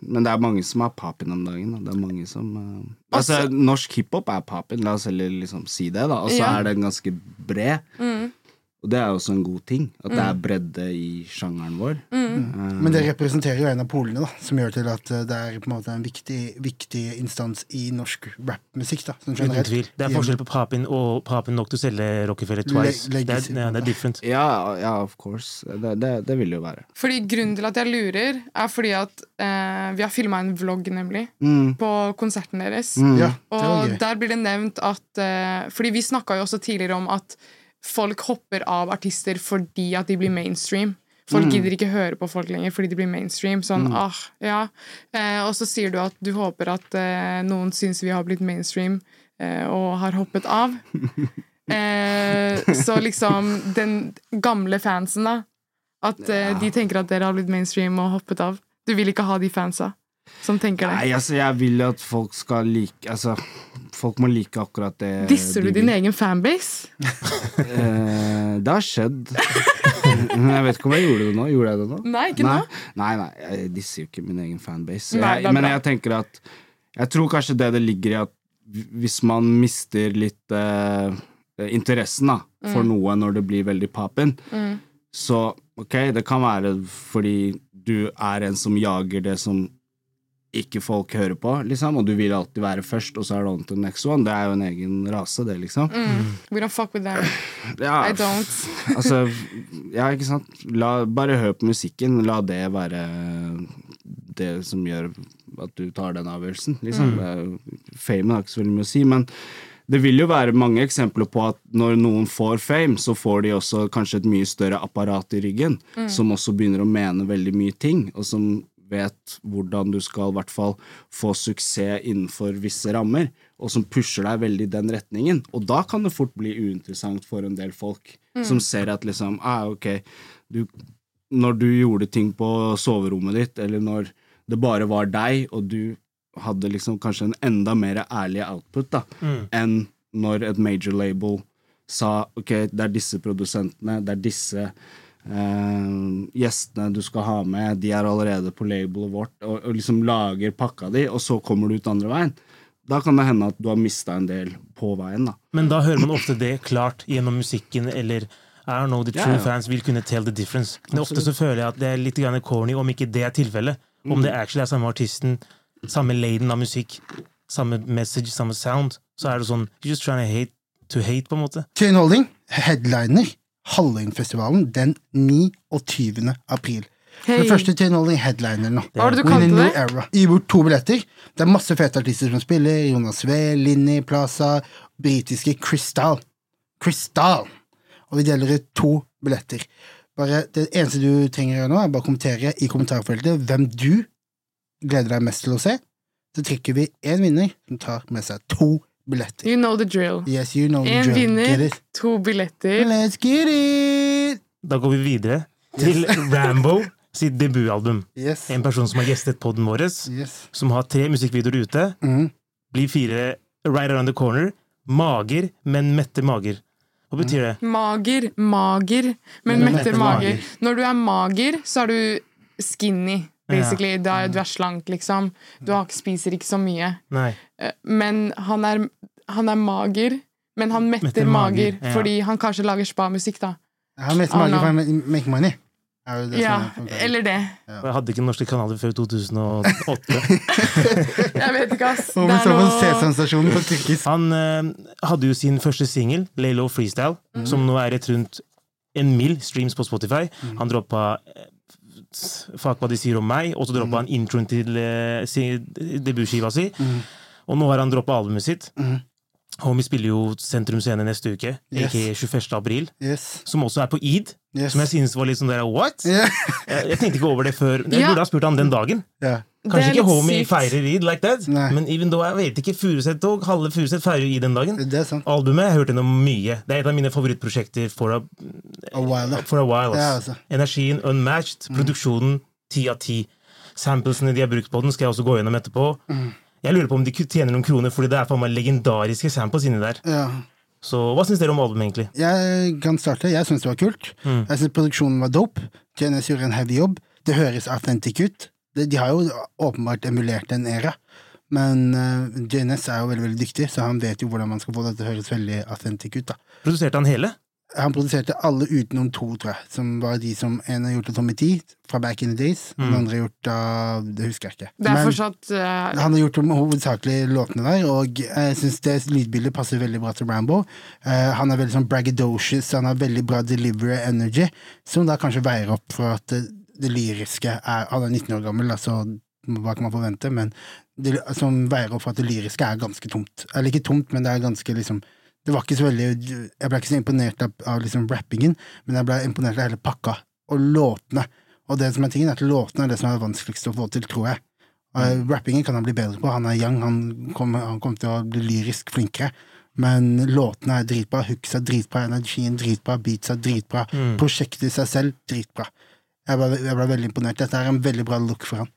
Men det er mange som er papin om dagen. Da. Det er mange som uh, Altså, altså, norsk hiphop er papin, la oss heller liksom si det, da. Og så Ja. er den ganske bred. Mm. Og det er også en god ting. At det er bredde i sjangeren vår. Mm. Men det representerer jo en av polene, da, som gjør til at eh, det er på en måte en viktig, viktig instans i norsk rappmusikk. da, sånn Uten tvil. Det er forskjell på papin og papin nok til å selge Rockefeller Le- twice. Det er, ja, det er different. Ja, ja, of course. Det, det, det vil det jo være. Fordi Grunnen til at jeg lurer, er fordi at eh, vi har filma en vlogg, nemlig, Mm. på konserten deres. Ja, Og der blir det nevnt at eh, Fordi vi snakka jo også tidligere om at folk hopper av artister fordi at de blir mainstream. Folk gidder ikke høre på folk lenger fordi de blir mainstream. Sånn, ah, ja. Eh, og så sier du at du håper at eh, noen syns vi har blitt mainstream eh, og har hoppet av. Eh, så liksom den gamle fansen, da. At eh, de tenker at dere har blitt mainstream og hoppet av. Du vil ikke ha de fansa som tenker det. Nei, altså, jeg vil at folk skal like Altså, folk må like akkurat det Disser du din egen fanbase? Eh, det har skjedd. Men jeg vet ikke om jeg gjorde det nå. Gjorde jeg det nå? Nei, ikke nei, nå. Nei, nei, jeg disser jo ikke min egen fanbase. Nei, Jeg, men jeg tenker at Jeg tror kanskje det det ligger i at hvis man mister litt eh, interessen da, for Mm. noe når det blir veldig papen, så ok, det kan være fordi du er en som jager det som ikke folk hører på, liksom, og du vil alltid være først, og så er det on to the next one. Det er jo en egen rase, det, liksom. We don't fuck with them. Ja, I don't. altså, ja, ikke sant. La, bare hør på musikken. La det være det som gjør at du tar den avgjørelsen. Liksom. Mm. Famen har ikke så veldig mye å si, men det vil jo være mange eksempler på at når noen får fame, så får de også kanskje et mye større apparat i ryggen, som også begynner å mene veldig mye ting, og som vet hvordan du skal i hvert fall få suksess innenfor visse rammer, og som pusher deg veldig i den retningen. Og da kan det fort bli uinteressant for en del folk som ser at liksom ah, ok, du, når du gjorde ting på soverommet ditt, eller når det bare var deg, og du hadde liksom kanskje en enda mer ærlig output da, enn når et major label sa ok, det er disse produsentene, det er disse eh, gjestene du skal ha med, de er allerede på labelet vårt, og, og liksom lager pakka di, og så kommer du ut andre veien. Da kan det hende at du har mista en del på veien, da. Men da hører man ofte det klart gjennom musikken, eller I don't know, the Ja, true ja. fans vil kunne tell the difference. Men ofte så føler jeg at det er litt grann corny, om ikke det er tilfellet. Om det actually er samme artisten, samme laden av musikk, samme message, samme sound, så er det sånn You're just trying to hate to hate, på en måte. Kane Holding, headliner Halløynfestivalen den 29. april. Hey. Den første Chain Holding headliner nå. Hva var det du kalte det? Era. Gi bort to billetter. Det er masse fete artister som spiller. Jonas V, Linni Plaza, britiske Crystal. Crystal! Og vi deler ut to billetter. Bare, det eneste du trenger å gjøre nå, er bare å kommentere i kommentarfeltet hvem du gleder deg mest til å se. så trykker vi én vinner som tar med seg to billetter. You know the drill. Yes, you know the En drill. Get vinner, it? to billetter. Let's get it! Da går vi videre til Rambo sitt debutalbum. Yes. En person som har gjestet podden vår, yes. som har tre musikkvideoer ute. Mhm. Blir fire right around the corner. Mager, men mette mager. Hva betyr det? Mager, mager, men Men metter metter mager. mager. Når du er mager, så er du skinny, basically. Da er, du er slank, liksom. Du har, spiser ikke så mye. Nei. Eh, Men han er, han er mager, men han metter, Metter mager, mager, ja. fordi han kanskje lager spa-musikk, da. Han metter mager for å make money. Er det Ja, er eller det. Ja. Jeg hadde ikke norske kanaler før 2008. Jeg vet ikke, ass. Det er noe C-sensasjonen på tyrkisk. Han uh, hadde jo sin første singel, Laylow Freestyle, som nå er rett rundt en mil streams på Spotify. Han droppa eh, Fuck hva de sier om meg, og så droppa han introen til uh, si, debutskiva si. Og nå har han droppa albumet sitt. Homie spiller jo Sentrum Scene neste uke, Yes. ikke 21. april. Yes. Som også er på Eid, Yes. som jeg synes var litt sånn der what? Yeah. Jeg, jeg tenkte ikke over det før. Jeg burde ha spurt han den dagen. Yeah. Kanskje ikke homie sykt. feirer Eid like that, Nei. men even though jeg vet ikke, Furuset og halve Furuset feirer Eid den dagen. Det er sant. Albumet jeg har hørt gjennom mye. Det er et av mine favorittprosjekter for a, A while, for a while. Ja, altså. Energien unmatched, produksjonen ti av ti. Samplesene de har brukt på den, skal jeg også gå gjennom etterpå. Jeg lurer på om de tjener noen kroner, fordi det er for meg legendariske samples inni der. Ja. Så hva syns dere om albumet, egentlig? Jeg kan starte. Jeg syns det var kult. Jeg syns produksjonen var dope. JNS gjorde en heavy jobb. Det høres authentic ut. De, de har jo åpenbart emulert en era. Men uh, JNS er jo veldig veldig dyktig, så han vet jo hvordan man skal få det til å høres veldig authentic ut. da. Produserte han hele? Han produserte alle utenom to, tror jeg, som var de som en har gjort av Tommy T fra Back in the Days, Mm. den andre har gjort av Det husker jeg ikke. Det er Men- fortsatt uh... han har gjort hovedsakelig låtene der, og jeg syns det lydbildet passer veldig bra til Rambo. Uh, han er veldig sånn braggadocious, han har veldig bra delivery energy, som da kanskje veier opp for at det, det lyriske er Han er 19 år gammel, altså hva kan man forvente, men det, som veier opp for at det lyriske er ganske tomt. Eller ikke tomt, men det er ganske liksom det var ikke så veldig Jeg ble ikke så imponert av, av liksom rappingen, men jeg ble imponert av hele pakka. Og låtene. Og det som er tingen, er at låtene er det som er vanskeligst å få til, tror jeg. Mm. rappingen kan han bli bedre på. Han er young, han kommer, kom til å bli lyrisk flinkere. Men låtene er dritbra, hooks er dritbra, energien dritbra, beats er dritbra. Prosjektet i seg selv dritbra. Jeg ble, jeg ble veldig imponert. Dette er en veldig bra look for han.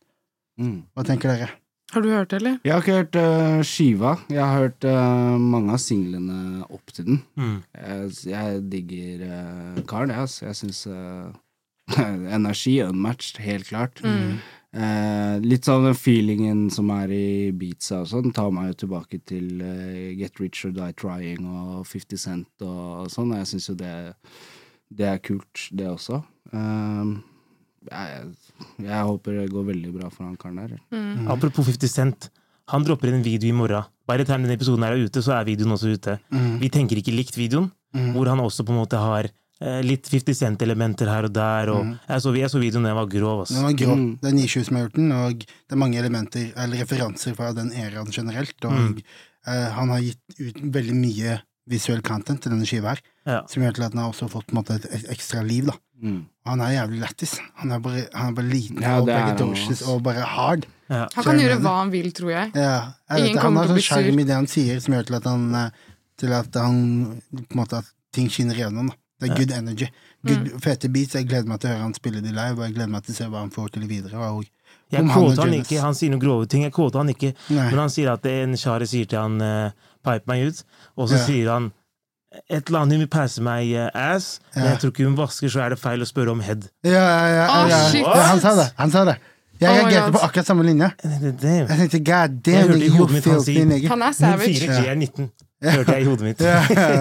Mm. Hva tenker dere? Har du hørt det, eller? Jeg har ikke hørt uh, skiva. Jeg har hørt uh, mange av singlene opp til den. Mm. Jeg, jeg digger uh, karen, jeg. Altså. Jeg syns energi unmatched, helt klart. Eh, litt sånn den feelingen som er i beatsa og sånn, tar meg jo tilbake til eh, Get Rich or Die Trying og 50 Cent og, sånn. og Jeg syns jo det, det er kult, det også. Eh, jeg, jeg håper det går veldig bra for han karen der. Apropos 50 Cent. Han dropper en video i morgen. Bare til denne episoden er ute, så er videoen også ute. Vi tenker ikke likt videoen, hvor han også på en måte har eh, litt 50 Cent-elementer her og der. Og jeg, så, jeg så videoen den var grov. Altså. Den var grå. Det er Nishu som har gjort den, og det er mange elementer, eller referanser fra den æraen generelt. Og eh, han har gitt ut veldig mye visuell content til denne skiva her, Ja. som gjør til at den har også fått på en måte, et, et ekstra liv. da. Mm. Han er jævlig lættis. Han er bare, han er bare liten Ja, og er braggadocious og bare hard. Ja. Han kan gjøre hva han vil, tror jeg. Ja, jeg vet, han har sånn sjarm i det han sier, som gjør til at han eh, Til at han på en måte at ting skinner igjennom. da. Det er good energy. Good, Mm. Fete beats. Jeg gleder meg til å høre han spille de live, og jeg gleder meg til å se hva han får til videre. Og, Jeg kvoter han ikke, han sier noen grove ting. Jeg quoter han ikke, Nei. men han sier at det en shari sier til han uh, 'pipe meg ut', og så Ja. sier han et eller annet hun vil passe meg eh, ass, men jeg tror ikke hun vasker, så er det feil å spørre om head. Ja, ja, ja, ja. han sa det. Han sa det. Jeg Oh reagerte oh på akkurat samme linje. Damn. Jeg tenkte god Jeg damn, hørte i hodet si- Han er savage. 4G er 19, hørte jeg i hodet mitt.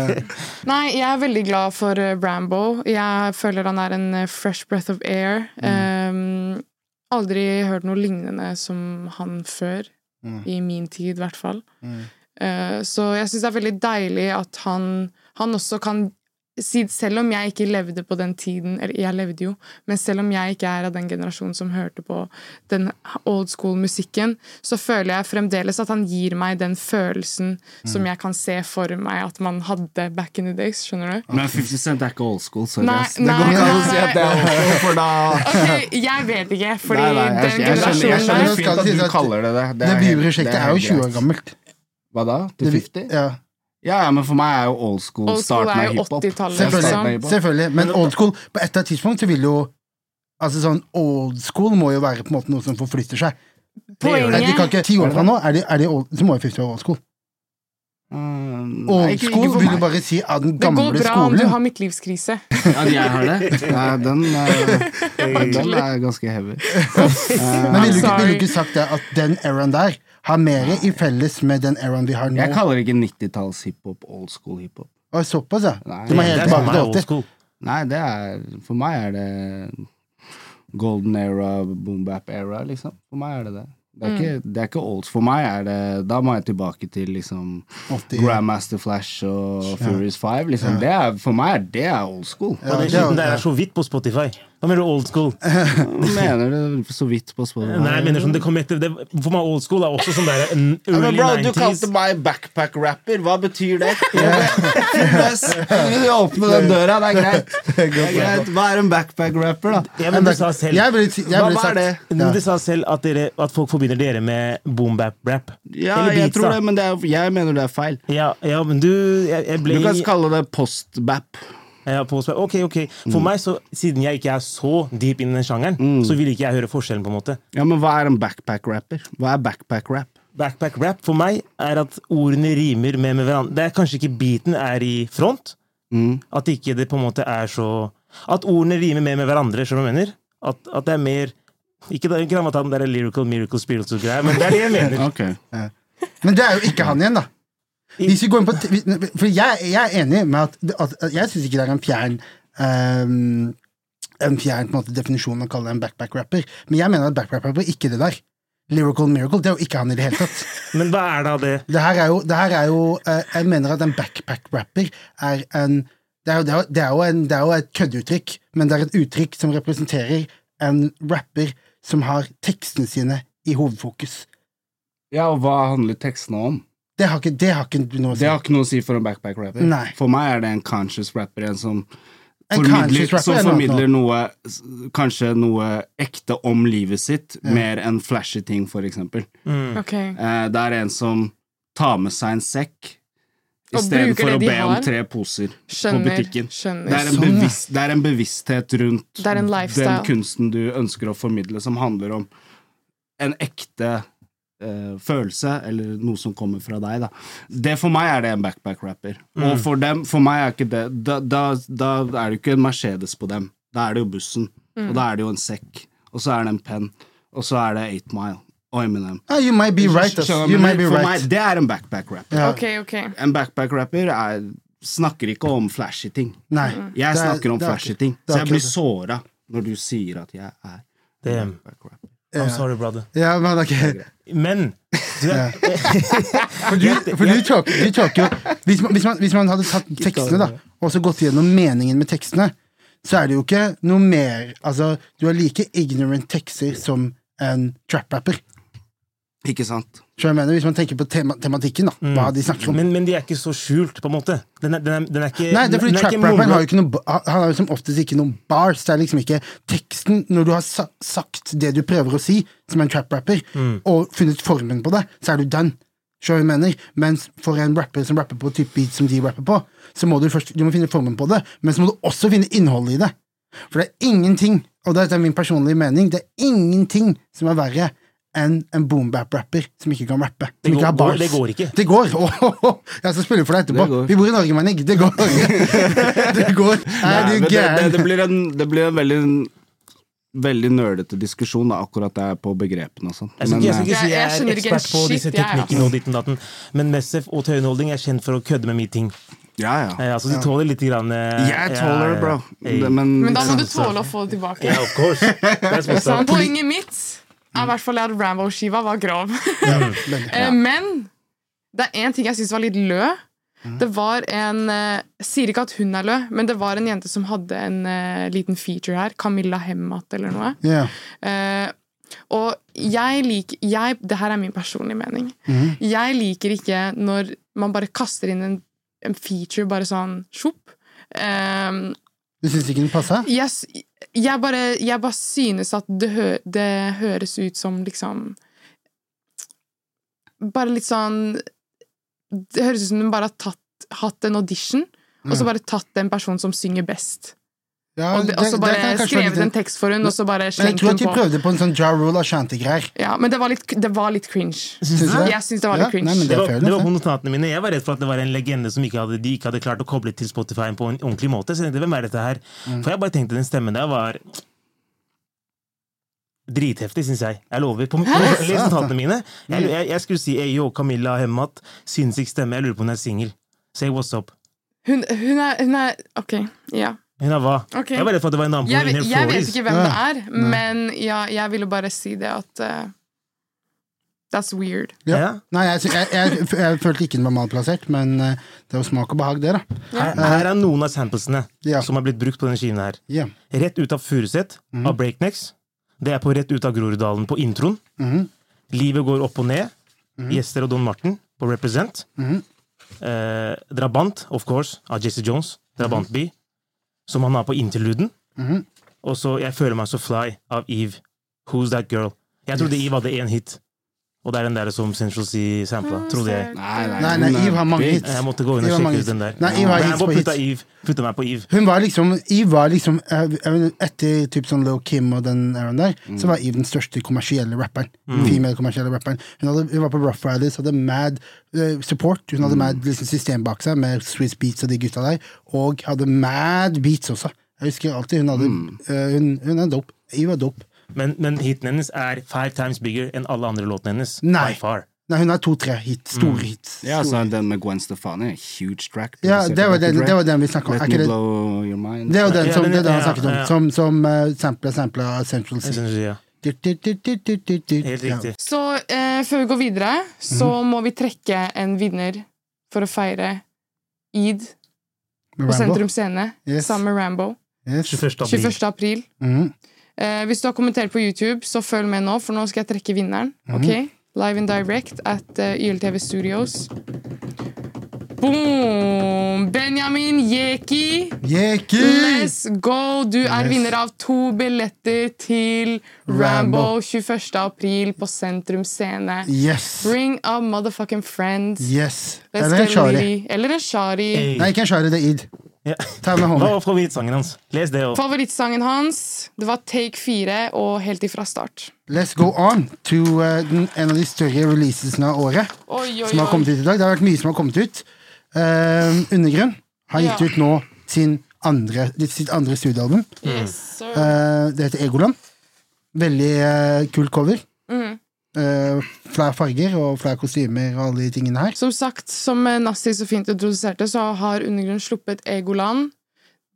Nei, jeg er veldig glad for Brambo. Jeg føler han er en eh, fresh breath of air. Um, aldri hørt noe lignende som han før. Mm. I min tid, i hvert fall. Mm. Eh, så jeg syns det er veldig deilig at han, han også kan si- selv om jeg ikke levde på den tiden Eller jeg levde jo, men selv om jeg ikke er av den generasjonen som hørte på den old school-musikken, så føler jeg fremdeles at han gir meg den følelsen som jeg kan se for meg at man hadde back in the days. Skjønner du? Men 50 Cent er ikke old school. Sorry, Nei. Det nei, går ikke an å si at det er old school, for da okay, Jeg vet ikke, fordi Nei, nei, jeg, den jeg, skjønner, jeg generasjonen skjønner der Skal fint at du kaller det det. det Det helt- det er jo 20 år gammelt. Hva da? Til 50? Ja. Ja, ja, men for meg er jo old school Old school starten er av hiphop. 80-tallet, Ja, starten av liksom. Selvfølgelig. Men old school På et eller annet tidspunkt så vil jo Altså sånn Old school må jo være på en måte noe som forflytter seg. Poenget- De kan ikke Ti år fra nå, er de, er de old, så må jo 50 være old school. Mm, Old school vil du bare si av den Det går bra bra om du har midtlivskrise. ja, jeg har det? Ja, den, er- den er ganske heavy. Men ville du, vil du ikke sagt det at den eraen der har mer i felles med den eraen vi har nå? Jeg kaller ikke 90-talls hiphop old school hiphop. Og såpass, ja. Nei, Du må Det helt er for tilbake meg til old 80. school. Nei, det er For meg er det golden era, boom bap era, liksom. For meg er det det. Det er, ikke, det er ikke old. For meg er det Da må jeg tilbake til liksom 80. Grandmaster Flash og Furious 5. Liksom. Det er, for meg er det old school. Ja, Og den det er- skitten der er så vidt på Spotify. Hva mener du old school? Hva mener du så vidt på spørsmålet? Nei, jeg mener sånn, det kom etter det, For meg old school er også sånn der Ja, early bro, du 90s. kalte meg backpack-rapper. Hva betyr det? Du åpne den døra, det er greit. Det er greit. Hva er en backpack-rapper, da? Ja, men du sa selv Jeg ble, jeg ble hva er det? Men Du sa selv at, dere, at folk forbinder dere med boom bap rap. Ja, Eller jeg beats, tror det, men det er, jeg mener det er feil. Ja, ja, men du Jeg, jeg ble Du kan kalle det post-bap. Ja, på, Ok, ok. For meg, så, siden jeg ikke er så deep inn i den sjangeren, så vil ikke jeg høre forskjellen, på en måte. Ja, men hva er en backpack-rapper? Hva er backpack-rap? Backpack rap for meg er at ordene rimer med, med hverandre. Det er kanskje ikke beaten er i front. At ikke det på en måte er så At ordene rimer mer med hverandre, skjønner du hva jeg mener? At, at det er mer Ikke ikke ta den der lyrical, miracle, spiritual greia, men det er det jeg mener. Ok. Men det er jo ikke han igjen, da. Hvis vi går inn på For jeg, jeg er enig med at, at, at Jeg syns ikke det er en fjern um, En fjern på en måte, definisjon å kalle det en backpack-rapper, men jeg mener at backpack-rapper er ikke det der. Lyrical Miracle, det er jo ikke han i det hele tatt. Men hva er da det? Det her er jo, det her er jo uh, Jeg mener at en backpack-rapper er en det er, jo, det, er, jo- det, er jo en, det er jo et køddeuttrykk, men det er et uttrykk som representerer en rapper som har tekstene sine i hovedfokus. Ja, og hva handler tekstene om? Det har ikke, det har ikke noe å si. Det har ikke noe å si for en backpack-rapper. Nei. For meg er det en conscious rapper, en som En formidler, rapper som er noe formidler noe Kanskje noe ekte om livet sitt, mer enn flashy ting, for eksempel. Ok. Eh, det er en som tar med seg en sekk istedenfor å be om tre poser på butikken. skjønner. Det er, en Sånn, bevisst, det er en bevissthet rundt Det er en den kunsten du ønsker å formidle, som handler om en ekte eh, følelse, eller noe som kommer fra deg. Da. Det For meg er det en backpack-rapper. Og for dem, for meg er ikke det Da, da, da er det ikke en Mercedes på dem. Da er det jo bussen. Og da er det jo en sekk. Og så er det en penn. Og så er det Eight Mile. Og Eminem. Ah, you might be right. You might be for right. meg, det er en backpack-rapper. Yeah. Okay, okay. En backpack-rapper er snakker ikke om flashy ting. Nei. Jeg det er- snakker om flashy ting. Så jeg blir såra når du sier at jeg er Damn. backpack-rapper. I'm sorry, brother. Ja, men ok. Men er, For du, for du tolker, du tolker jo hvis man, hvis, man, hvis man hadde tatt tekstene da og så gått gjennom meningen med tekstene, så er det jo ikke noe mer Altså, du har like ignorant tekster som en trap-rapper. Ikke sant? Jeg mener, Hvis man tenker på tema, tematikken, da, hva de snakker om. men, men de er ikke så skjult, på en måte. Den er, den er, den er ikke Nei, det er fordi er trap-rapperen har jo ikke noe Han har jo som oftest ikke noen bars. Det er liksom ikke teksten Når du har sa sagt det du prøver å si, som en trap-rapper, Mm. og funnet formen på det, så er du done. Skjønner jeg mener? Mens for en rapper som rapper på type beat som de rapper på, så må du først du må finne formen på det, men så må du også finne innholdet i det. For det er ingenting, og dette er min personlige mening, det er ingenting som er verre enn en boom-bap-rapper som ikke kan rappe. Det Som går- ikke har går- det går ikke. Det går! Åh, jeg skal spille for deg etterpå. Vi bor i Norge, Manig. Det går! det går. Nei, Nei, det, det, det blir en, det blir en veldig Veldig nerdete diskusjon, da, akkurat der på begrepene og sånn. Jeg jeg skal ikke si Jeg- jeg jeg er ekspert på shit, disse teknikkene og ditt og datten, men Messef og Tøyenholding er kjent for å kødde med mye ting. eh, ja, ja. Eh, altså, de tåler litt grann eh, Jeg tåler det, bro. Men, Men da må du tåle å få det tilbake. Ja, of course. That's what's Så up. Poenget mitt i hvert fall at Rambo-skiva var grov. Eh, Men det er én ting jeg syns var litt lø. Det var en eh, Jeg sier ikke at hun er lø, men det var en jente som hadde en uh, liten feature her. Camilla Hemmat eller noe. Yeah. Uh, og jeg liker jeg, Det her er min personlige mening. Mm. Jeg liker ikke når man bare kaster inn en, en feature bare sånn sjopp. Eh, Du syns ikke den passa? jeg, s- jeg, bare, jeg bare synes at det, hø, det høres ut som liksom Bare litt sånn Det høres ut som hun bare har tatt, hatt en audition, og så bare tatt den personen som synger best. Ja, Og, det, og så bare skrevet litt- en tekst for hun, og så bare Men jeg slengt tror hun at de på. prøvde på en sånn Ja Rule Ashanti-greier. Ja, men det var litt, det var litt cringe. Synes du det? Jeg syns det var Ja, litt cringe. nei, Det er var, det var på notatene mine. Jeg var redd for at det var en legende som ikke hadde, de ikke hadde klart å koble til Spotify på en ordentlig måte. Så jeg tenkte, hvem er dette her? Mm. For jeg bare tenkte den stemmen der var dritheftig, syns jeg. Jeg lover. På, på, les notatene mine. Jeg, jeg, jeg skulle si Eyo, Camilla Hemmat, sinnssyk stemme. Jeg lurer på om hun er singel. Say what's up. Hun, hun, er, hun er Ok, ja. Hun er hva? Okay. Jeg var redd for at det var en dame på Jeg, vet- jeg vet ikke hvem det er, men ja, jeg ville bare si det at eh, That's weird. Ja. Ja. Nei, jeg, jeg, jeg, jeg følte ikke den var malplassert, men eh, det er jo smak og behag, det, da. Her, her er noen av samplesene Ja. som har blitt brukt på denne skiven her. Ja. Rett ut av Furuset Mhm. av Breaknecks. Det er på rett ut av Groruddalen på introen. Mhm. Livet går opp og ned. Gjester og Don Martin på Represent. Mhm. Eh, Drabant, of course, av Jesse Jones. Drabantby. Som han har på interluden. Mhm. Og så Jeg føler meg så fly av Eve. Who's that girl? Jeg trodde Yes. Eve hadde én hit. Og det er den der som Central Sea sampla, trodde jeg. Nei, Nei, nei, Eve har mange hits. Jeg måtte gå inn og sjekke ut den der. Nei, Eve har hits på hits. Eve. Putta meg på Eve. Hun var liksom Eve var liksom eh, Etter typ sånn Lil Kim og den eraen der, så var Eve den største kommersielle rapperen. Female kommersielle rapperen. Hun, hadde, hun var på Rough Riders, hadde mad eh, support. Hun hadde mad liksom, system bak seg, med Swiss Beats og de gutta der. Og hadde mad beats også. Jeg husker alltid hun hadde eh, hun, hun er dope. Eve er dope. Men, men hiten hennes er five times bigger enn alle andre låtene hennes. Nei. By far. Nei, hun har to-tre hit. Store hits. Ja, Store altså den med Gwen Stefani, huge track. Ja, det var den, det var den vi snakka om. Let Er me blow your mind. det var den som, det er han snakket om, som, som uh, sampla sampla Central City. Helt riktig. Så eh, før vi går videre, så må vi trekke en vinner for å feire Eid på Sentrum Scene Yes. sammen med Rambo. Yes. 21. april. 21. april. Mhm. Eh, hvis du har kommentert på YouTube, så følg med nå, for nå skal jeg trekke vinneren. Ok? Live and direct at uh, YLTV Studios. Boom! Benjamin Yeki! Yeki! Let's go! Du er Yes. vinner av to billetter til Rambo. Rambo 21. april på Sentrum Scene. Yes. Bring a motherfucking friend. Yes. Let's Eller en get shari. Eller en shari. Nei, ikke en shari, det er id. Ja. Hva var favorittsangen hans? Les det Også. Favorittsangen hans Det var Take 4 og Helt ifra start. Let's go on to uh, den, en av de større releasesene av året Oi, oi, som har kommet ut i dag. Det har vært mye som har kommet ut. Uh, Undergrunn har gitt Ja. ut nå sin andre, sitt andre studioalbum. Yes. Uh, det heter Egoland. Veldig uh, kul cover. Uh, flere farger og flere kostymer og alle de tingene her. Som sagt, som Nassi så fint introduserte, så har Undergrunn sluppet Egoland.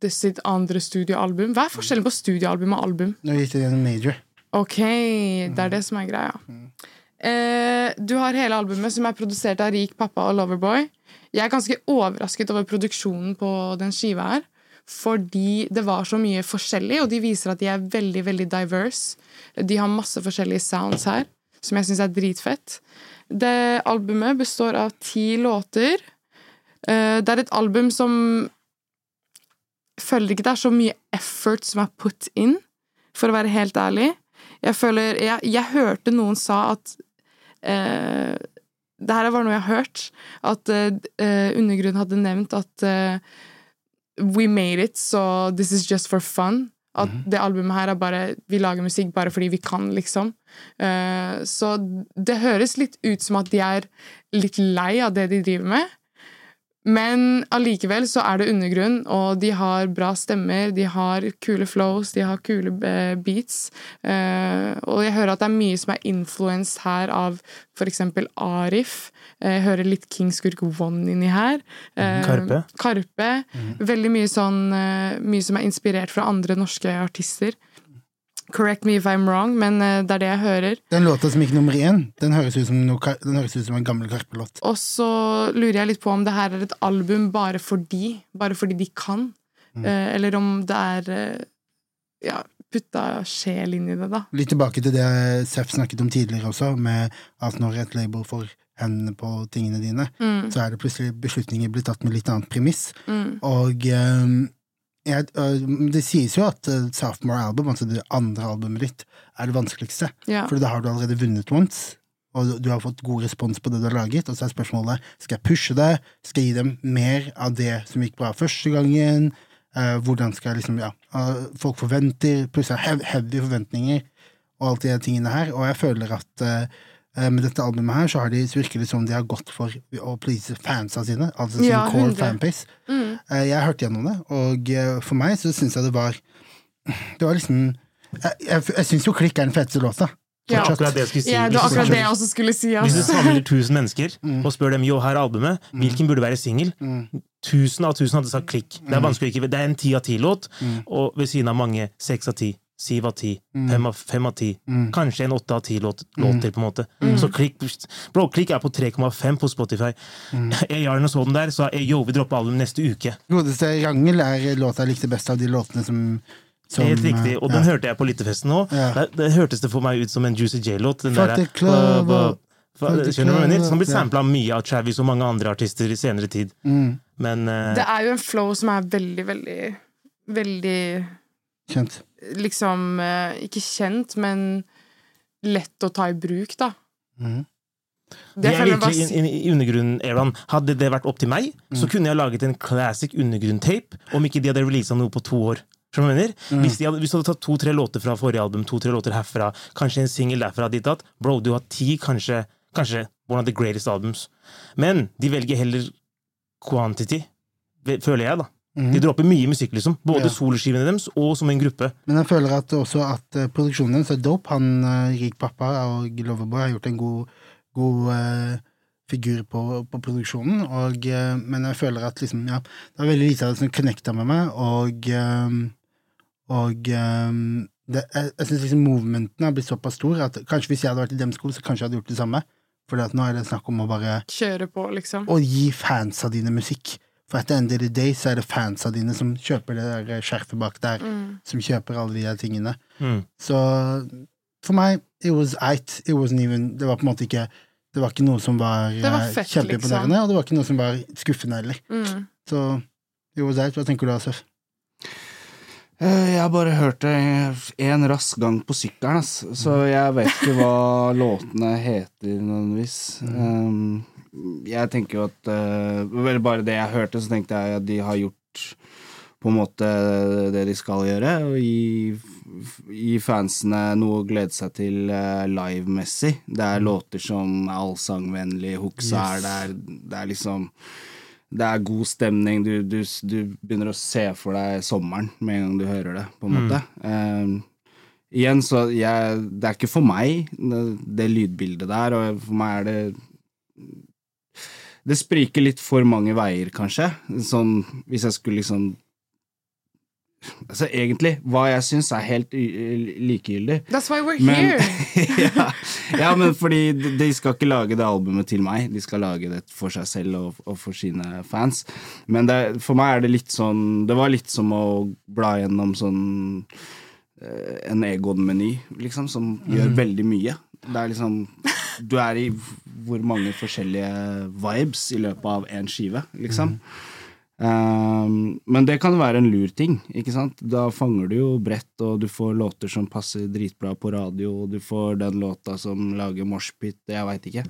Det sitt andre studioalbum. Hva er forskjellen på studioalbum og album? Nå gikk det en major. Ok, det er det som er greia. Uh, du har hele albumet, som er produsert av Rik pappa og Loverboy. Jeg er ganske overrasket over produksjonen på den skiva her. Fordi det var så mye forskjellig, og de viser at de er veldig veldig diverse. De har masse forskjellige sounds her, som jeg syns er dritfett. Det albumet består av ti låter. Eh, det er et album som føler ikke det er så mye effort som er put in, for å være helt ærlig. Jeg føler Jeg, jeg hørte noen sa at eh, Det her var noe jeg har hørt. At eh, Undergrunn hadde nevnt at eh, We made it, so this is just for fun. At det albumet her er bare Vi lager musikk bare fordi vi kan, liksom. Uh, så det høres litt ut som at de er litt lei av det de driver med. Men allikevel så er det undergrunn, og de har bra stemmer, de har kule flows, de har kule eh, beats. Eh, og jeg hører at det er mye som er influenced her av eksempel Arif. Eh, Jeg hører litt King Skurk One inni her. Eh, Karpe. Karpe. Veldig mye sånn Mye som er inspirert fra andre norske artister. Correct me if I'm wrong, men eh, det er det jeg hører. Den låta som gikk nummer én, den høres ut som, noe, høres ut som en gammel Karpe-låt. Og så lurer jeg litt på om det her er et album bare fordi, bare fordi de kan. Eh, eller om det er eh, ja, putta sjel inn i det, da. Litt tilbake til det Seff snakket om tidligere også, med at når et label får hendene på tingene dine, så er det plutselig beslutninger blitt tatt med litt annet premiss. Og eh, jeg, eh, det sies jo at eh, sophomore album, altså det andre albumet ditt, er det vanskeligste. Ja. For da har du allerede vunnet once, og du har fått god respons på det du har laget, og så er spørsmålet skal jeg pushe det, skal jeg gi dem mer av det som gikk bra første gangen, Uh, hvordan skal jeg liksom, ja, uh, folk forventer, plutselig heavy forventninger, og alt de tingene her, og jeg føler at eh, med dette albumet her, så har de, så virker det som de har gått for å please fansa sine, altså sin Ja, core 100. fanbase. Mm. Eh, jeg hørte gjennom det, og eh, for meg så syns jeg det var Det var liksom Jeg, jeg, jeg syns jo Klikk er den feteste låta. Ja. Akkurat det jeg skulle si. Ja, det var akkurat det jeg også skulle si. Hvis du samler 1000 mennesker og spør dem jo, her er albumet, hvilken burde være singel? Tusen av tusen hadde sagt klikk. Det er vanskelig å ikke Det er en ti av ti-låt, og ved siden av mange seks av ti. Syv av ti, fem av, fem av ti, kanskje en åtte av ti låt, låter, på en måte. Så klikk Bro, klikk er på 3,5 på Spotify. Jeg gjør noe sånn der, så jeg, yo, vi dropper album neste uke. Godeste Rangel er låta jeg likte best av de låtene som, som Helt riktig, og den ja. hørte jeg på Lyttefesten nå. Ja. Det, det hørtes det for meg ut som en Juicy J-låt. den Fuck der- Skjønner du hva jeg mener? har blitt sampla mye av Travis og mange andre artister i senere tid. Mm, Men uh, Det er jo en flow som er veldig, veldig Veldig kjent. Liksom eh, Ikke kjent, men lett å ta i bruk, da. Mhm. de er virkelig i, i, i undergrunn-eraen. Hadde det vært opp til meg, Mm. så kunne jeg laget en classic undergrunn-tape om ikke de hadde releasa noe på to år. Mm. Hvis, de hadde, hvis du hadde tatt to-tre låter fra forrige album, to-tre låter herfra, kanskje en singel derfra, ditt datt, bro, du har ti, kanskje, kanskje one of the greatest albums. Men de velger heller quantity, føler jeg, da. De dropper mye musikk, liksom. Både Mm. Ja. soloskivene deres og som en gruppe. Men jeg føler at også at eh, produksjonen deres er dope. Han eh, Rik Pappa og Loverboy har gjort en god, god uh, figur på, på produksjonen, og, uh, men jeg føler at liksom, ja, det er veldig lite av det som connecta med meg, og um, og um, det, jeg, jeg syns liksom movementen har blitt såpass stor at kanskje hvis jeg hadde vært i dem sko, så kanskje jeg hadde gjort det samme. For nå er det snakk om å bare Kjøre på, liksom. å gi fansa dine musikk. For at the end of the day så er det fansa dine som kjøper det der skjerfet bak der, som kjøper alle de der tingene. Mm. Så for meg, it was eight. It wasn't even Det var på en måte ikke Det var ikke noe som var, var eh, kjempeimponerende, liksom. og det var ikke noe som var skuffende heller. Mm. Så it was eight. Hva tenker du, Asef? Eh, Jeg har bare hørt det en rask gang på sykkelen, ass. så jeg vet ikke hva låtene heter nødvendigvis. Um, jeg tenker jo at eh, Vel, bare det jeg hørte, så tenkte jeg at de har gjort på en måte det de skal gjøre, og gi, gi fansene noe å glede seg til uh, live-messig. Det er låter som er allsangvennlig, hooksa er der, det er liksom det er god stemning. Du, du, du begynner å se for deg sommeren med en gang du hører det, på en måte. Eh, igjen, så jeg, det er ikke for meg, det, det lydbildet der, og for meg er det Det spriker litt for mange veier, kanskje. Sånn hvis jeg skulle liksom Altså, egentlig, hva jeg syns, er helt likegyldig. That's why we're Men, here! ja, ja, men fordi de skal ikke lage det albumet til meg, de skal lage det for seg selv og, og for sine fans. Men det, for meg er det litt sånn Det var litt som å bla gjennom sånn eh, en Egon-meny, liksom, som gjør veldig mye. Det er liksom Du er i hvor mange forskjellige vibes i løpet av én skive, liksom. Um, men det kan være en lur ting, ikke sant? Da fanger du jo bredt, og du får låter som passer dritbra på radio, og du får den låta som lager moshpit, jeg veit ikke.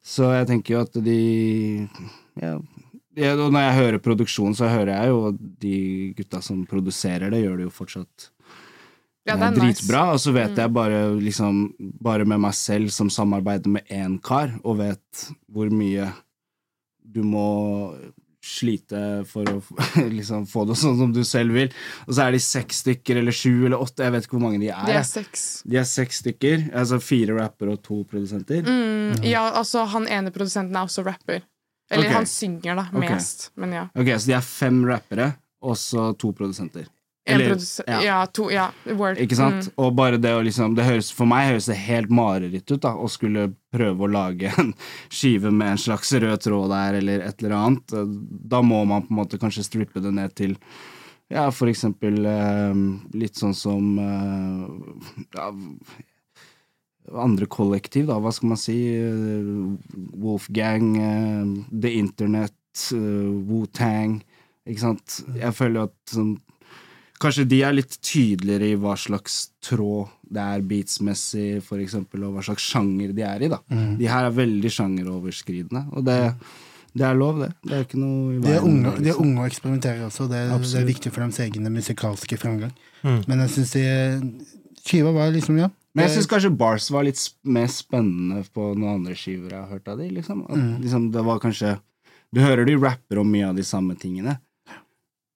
Så jeg tenker jo at de ja, ja, og Når jeg hører produksjon, så hører jeg jo at de gutta som produserer det, gjør det jo fortsatt Ja, eh, det er nice. dritbra. Og så vet jeg bare liksom Bare med meg selv som samarbeider med én kar, og vet hvor mye du må slite for å liksom få det sånn som du selv vil. Og så er de seks stykker eller sju eller åtte, jeg vet ikke hvor mange de er. De er seks. De er seks stykker, altså fire rappere og to produsenter. Mm, ja, altså, han ene produsenten er også rapper. Eller okay. han synger, da, mest. mest. Men ja. Ok, så de er fem rappere, og så to produsenter. Eller- ja. Ja, to. Ja, word. Ikke sant? Mm. Og bare det å liksom det høres, For meg høres det helt mareritt ut da å skulle prøve å lage en skive med en slags rød tråd der, eller et eller annet. Da må man på en måte kanskje strippe det ned til ja, for eksempel eh, litt sånn som eh, ja, andre kollektiv, da, hva skal man si? Wolfgang, eh, The Internet, eh, Wu-Tang. Ikke sant? Jeg føler at sånn Kanskje de er litt tydeligere i hva slags tråd det er beatsmessig, for eksempel, og hva slags sjanger de er i, da. De her er veldig sjangeroverskridende, og det, det er lov, det. Det er ikke noe i De er, unge, liksom. det, de er liksom. unge og eksperimenterer også. Det, det er viktig for deres egne musikalske fremgang. Mm. Men jeg syns skiva var liksom, ja. Men jeg syns kanskje Bars var litt mer spennende på noen andre skiver jeg har hørt av de, liksom. At, Mm. liksom det var kanskje Du hører de rapper om mye av de samme tingene,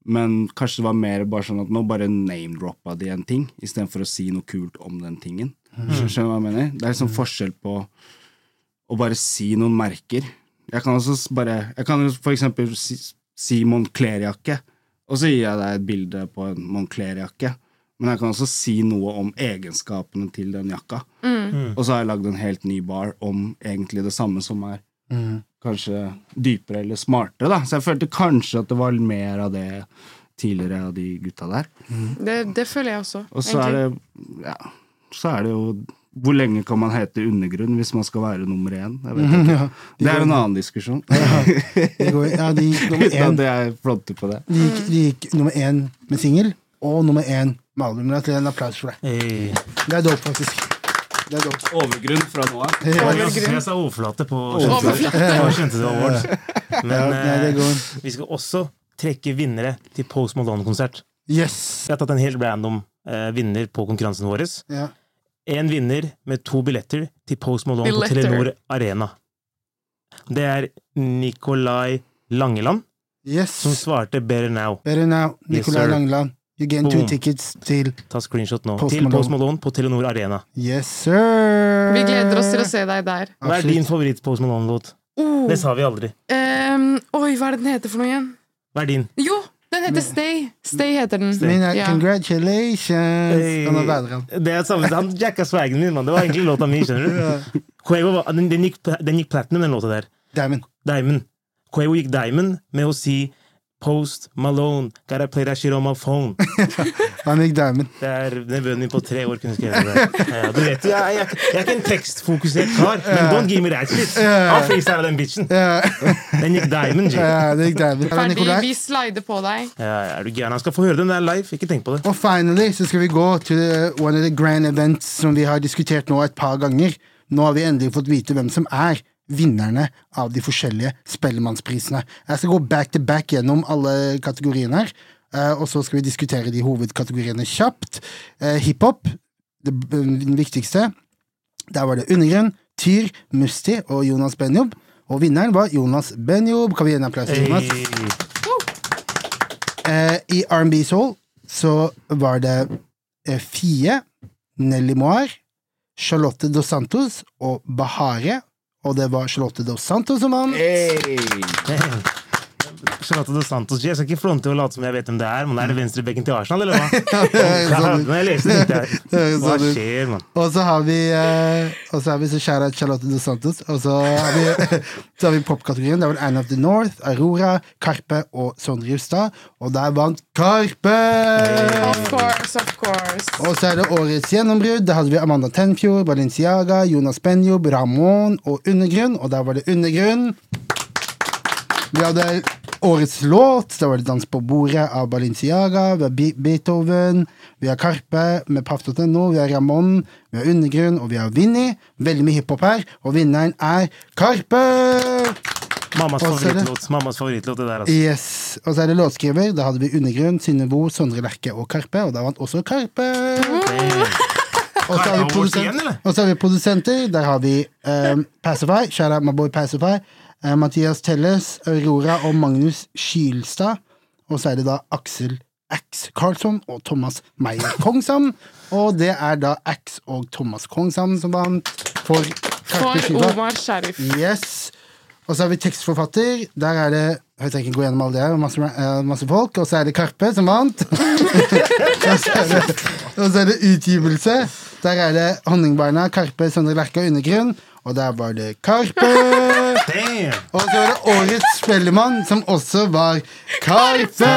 men kanskje det var mer bare sånn at nå bare name-droppa de en ting, istedenfor å si noe kult om den tingen. Skjønner skjønner du hva jeg mener? Det er liksom forskjell på å bare si noen merker. Jeg kan også bare Jeg kan jo for eksempel si, si Moncler-jakke, og så gir jeg deg et bilde på en Moncler-jakke. Men jeg kan også si noe om egenskapene til den jakka. Og så har jeg lagd en helt ny bar om egentlig det samme som er kanskje dypere eller smartere, da. Så jeg følte kanskje at det var mer av det tidligere av de gutta der. Det, det føler jeg også. Og så er det ja, så er det jo Hvor lenge kan man hete undergrunn hvis man skal være nummer én? Jeg vet ikke. Ja, Det er jo en annen diskusjon. de, går, ja, de gikk nummer én, Det er fronter på det. de gikk, de gikk nummer én med singel, og nummer én med album. Det en applaus for det. Hey. Det er dope, faktisk. Det er godt. Overgrunn fra nå av. Jeg, sa overflate på på Kjente det Awards. Men eh, vi skal også trekke vinnere til Post Malone-konsert. Yes. Jeg har tatt en helt random eh, vinner på konkurransen vår. Ja. En vinner med to billetter til Post Malone på Billetter. Telenor Arena. Det er Nikolai Langeland Yes. som svarte 'Better Now'. Better now, Nicolai yes, Langeland. You gain two tickets til Ta screenshot nå. Post til Post Malone på Telenor Arena. Yes, sir! Vi gleder oss til å se deg der. Hva er din favoritt-Post Malone-låt? Oh. Det sa vi aldri. Um, oi, hva er det den heter for noe igjen? Hva er din? Jo, den heter Stay. Stay heter den. Stay. Mina, Ja. congratulations! Hey. Han er bedre. Det er samme, han jacka swagen min, mann. Det var egentlig låta mi, skjønner du. Quavo, den, den, gikk, den gikk platinum, den låta der. Diamond. Diamond. Quavo gikk Diamond med å si Post Malone, gotta play that shit on my phone. Han gikk Diamond. Det er nevøen min på tre år kunne skrevet det. Ja, du vet, jeg, jeg, jeg er ikke en tekstfokusert kar, men don't give me that shit. Han freestyla den bitchen. Den gikk Diamond, G. ja, det gikk Diamond. Nicolai. vi slider på deg. Ja, er du gæren? Han skal få høre den der live. Ikke tenk på det. Og finally så skal vi gå til uh, one of the grand events som vi har diskutert nå et par ganger. Nå har vi endelig fått vite hvem som er vinnerne av de forskjellige Spellemannsprisene. Jeg skal gå back to back gjennom alle kategoriene her, eh, og så skal vi diskutere de hovedkategoriene kjapt. Eh, Hiphop, den viktigste. Der var det Undergrunn, Tyr, Musti og Jonas Benjob. Og vinneren var Jonas Benjob. Kan vi gi en applaus til Jonas? Hey. Eh, I R&B Soul så var det Fie, Nelly Moir, Charlotte Dos Santos og Bahare. Og det var Charlotte Dos Santos som vant. Charlotte Dos Santos Jeg skal ikke fronte og late som jeg vet hvem det er, men er det venstrebekken til Arsenal, eller hva? Når jeg leste det, tenkte jeg Hva Sånn skjer, mann? Og så har vi eh, Og så har vi så kjære Charlotte Dos Santos. Og så har vi, så har vi popkategorien. Det var Anne of the North, Aurora, Karpe og Sondre Justad. Og der vant Karpe! Of course, of course. Og så er det årets gjennombrudd. Der hadde vi Amanda Tenfjord, Balenciaga, Jonas Benjob, Ramón og Undergrunn. Og der var det Undergrunn. Vi hadde årets låt. Da var det Dans på bordet av Balenciaga. Vi har Beethoven. Vi har Karpe med Paff.no. Vi har Ramón. Vi har Undergrunn, og vi har Vinni. Veldig mye hiphop her. Og vinneren er Karpe! Mammas favorittlåt. Mammas favorittlåt, det der, altså. Yes. Og så er det låtskriver. Da hadde vi Undergrunn, Synnøvo, Sondre Lerche og Karpe. Og da vant også Karpe. Eller? og så har vi produsenter. Der har vi um, Pacify. Shout out my boy Pacify. Eh, Mathias Telles, Aurora og Magnus Skylstad. Og så er det da Aksel X Karlsson og Thomas Meyer Kongshamn. Og det er da X og Thomas Kongshamn som vant for For Omar Sharif. Yes. Og så har vi tekstforfatter. Der er det jeg trenger ikke gå gjennom alle det, masse, eh, masse folk. Og så er det Karpe som vant. og, så er det, og så er det utgivelse. Der er det Honningbarna, Karpe, Sondre Lerche og Undergrunn. Og der var det Karpe. Damn! Og så var det Årets Spellemann, som også var Karpe.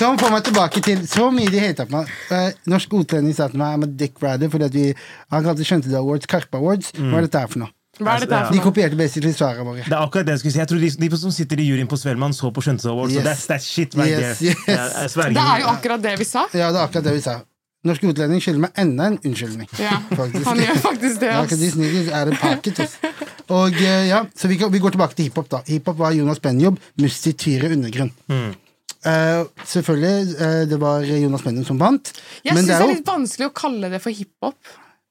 Som får meg tilbake til så mye de hata på meg. Eh, Norsk utlending sa til meg I'm a dick rider fordi at vi Han kalte Skjønte det Awards Karpe Awards. Hva er dette her for noe? Hva er dette her De kopierte basically svarene våre. Det er akkurat det jeg skulle si. Jeg tror de, de som sitter i juryen på Svelman, så på Skjønte Awards. Yes. So that's, that's shit right Yes, yes. Det er jo akkurat det vi sa. Ja, det er akkurat det vi sa. Norsk Utlending skylder meg enda en unnskyldning. Ja, Faktisk. Han gjør faktisk det. Ja, Disney er en pakket. Og eh, ja, så vi, går- vi går tilbake til hiphop, da. Hiphop var Jonas Benjob, Musti Tyre Undergrunn. Uh, selvfølgelig, uh, det var Jonas Benjob som vant. Jeg men syns det det er litt vanskelig å kalle det for hiphop.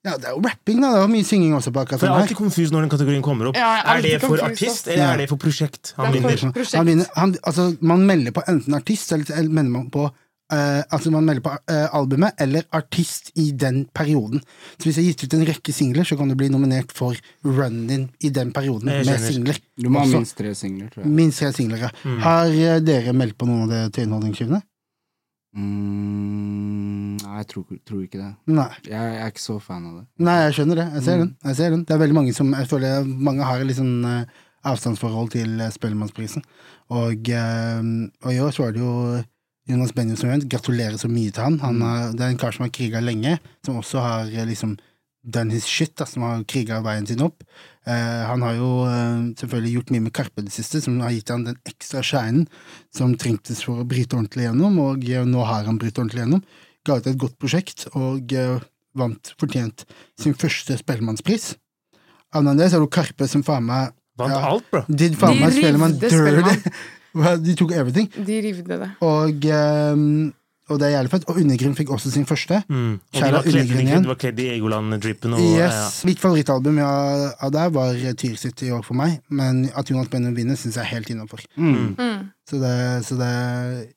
ja, det er jo rapping, da. Det var mye synging også på akkurat jeg er sånn alltid konfus når den kategorien kommer opp. Ja, er er det for confused, artist, eller Ja. er det for prosjekt han er vinner? prosjekt. Han vinner, han, altså, man melder på enten artist, eller, eller melder man på eh, altså man melder på uh, albumet eller artist i den perioden. Så hvis jeg har gitt ut en rekke singler, så kan du bli nominert for run-in i den perioden med singler. Du må ha minst tre singler, tror jeg. Minst tre singler. ja. Har uh, dere meldt på noen av det til innholdningsskivene? Mm, nei, jeg tror, tror ikke det. Nei. Jeg, jeg er ikke så fan av det. Nei, jeg skjønner det. Jeg ser den. Jeg ser den. Det er veldig mange som Jeg føler mange har litt sånn avstandsforhold til Spellemannsprisen. Og, og i år så var det jo Jonas Benjamin. Gratulerer så mye til han. han har, det er en kar som har kriga lenge, som også har eh, liksom done his shit, da, som har kriga veien sin opp. Eh, han har jo eh, selvfølgelig gjort mye med Karpe det siste, som har gitt han den ekstra shinen som trengtes for å bryte ordentlig gjennom, og eh, nå har han brytt ordentlig gjennom. Ga ut et godt prosjekt, og eh, vant fortjent sin første Spellemannspris. Annet enn det så er det Karpe som faen meg Vant Ja. alt, bro. Did faen meg Spellemann dirty. De tok everything. De rivde det. Og, um, og det er jævlig fett. Og Undergrunn fikk også sin første. Mm. Og de Kjære var kledd, de Undergrunn kledd, de var kledd i Egoland-drippen Yes. Mitt favorittalbum av, av der var Tyr sitt i år for meg, men at Jonas Benjamin vinner, syns jeg er helt innafor. Mm. Så, det, så det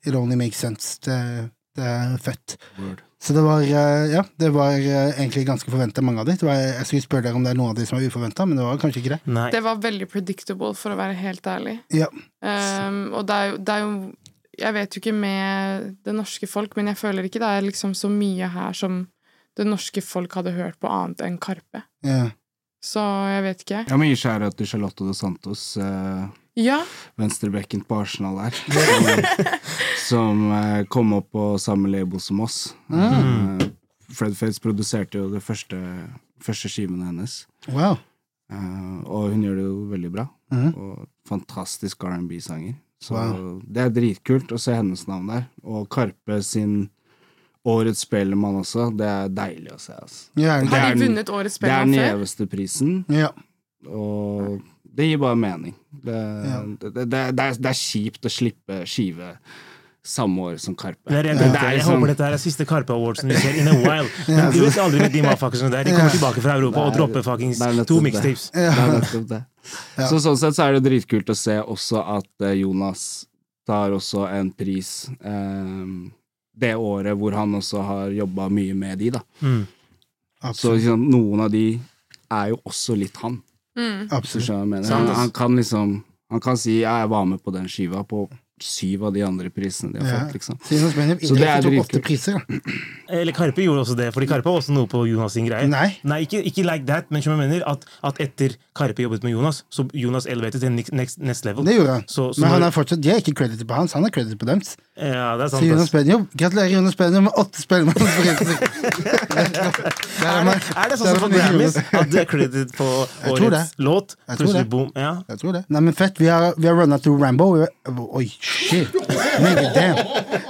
It only makes sense. Det, det er fett. Word. Så det var eh, Ja, det var eh, egentlig ganske forventa, mange av de. Det var, jeg skulle spørre dere om det er noen av de som er uforventa, men det var kanskje ikke det. Nei. Det var veldig predictable, for å være helt ærlig. Ja. Um, og det er, det er jo Jeg vet jo ikke med det norske folk, men jeg føler ikke det er liksom så mye her som det norske folk hadde hørt på annet enn Karpe. ja. Så jeg vet ikke. Jeg må gi skjæra til Charlotte dos Santos, eh, Ja, venstrebekken på Arsenal der. som, som eh, kom opp på samme label som oss. Mm. Fred Fates produserte jo det første, første skivene hennes, Wow. eh, og hun gjør det jo veldig bra. Mm. Og fantastisk R&B-sanger. Så Wow. det er dritkult å se hennes navn der. Og Karpe sin Årets Spellemann også. Det er deilig å se. Altså. Ja, Har de vunnet årets Det er den før? gjeveste prisen, ja. og det gir bare mening. Det, Ja. det, det, det, er, det er kjipt å slippe skive samme år som Karpe. Er, er jeg liksom- håper dette er siste Karpe Awardsen vi ser in a while. Men du vet aldri med de motherfuckersene der. De kommer tilbake fra Europa og dropper fuckings to mixtapes. Så sånn sett så er det dritkult å se også at eh, Jonas tar også en pris eh, det året hvor han også har jobba mye med de, da. Mm. Så liksom, noen av de er jo også litt han. Mm. Absolutt. Han, han kan liksom Han kan si ja, 'jeg var med på den skiva' på syv av de andre prisene de har Ja. fått, liksom. Så Så det er virkelig. åtte dritkult. priser. Eller Karpe gjorde også det, fordi Karpe har også noe på Jonas sin greie. Nei. ikke, ikke like that, men som jeg mener at, at etter Karpe jobbet med Jonas, så Jonas elevated til next, next, level. Det gjorde han. Så- så Men han har er fortsatt, de er ikke credited på hans, han er credited på dems. Ja, det er Så sant. Jonas ass. Benjo, gratulerer Jonas Benjo med åtte spellemannspriser. Er det, er det sånn som på Grammys, at du er credited på Jeg årets låt? Jeg tror det. boom. Ja. Jeg tror det. Nei, men fett. Vi har, vi har runna through Rambo. Oi, shit. Nigga, damn.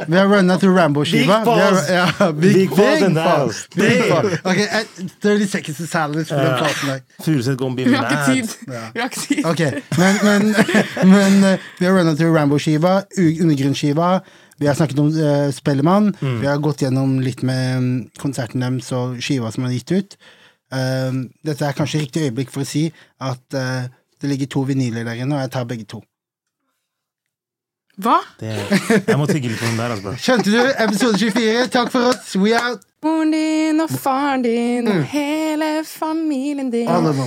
Vi har runna through Rambo-skiva. Big Vi har- balls. Ja, big, Big balls in the house. Big balls. Ok, eh, 30 seconds to silence for den platen der. Furuset gonna be Vi har ikke mad. tid. Vi har ikke tid. Ok, men, men, men eh, vi har runnet through Rambo-skiva, undergrunnsskiva. Vi har snakket om uh, Spellemann, vi har gått gjennom litt med mm, konserten deres og skiva som er gitt ut. Um, dette er kanskje riktig øyeblikk for å si at uh, det ligger to vinyler der inne, og jeg tar begge to. Hva? Det, jeg må tygge litt på den der, altså. Skjønte du? Episode 24. Takk for oss. We out. Moren din og faren din og hele familien din.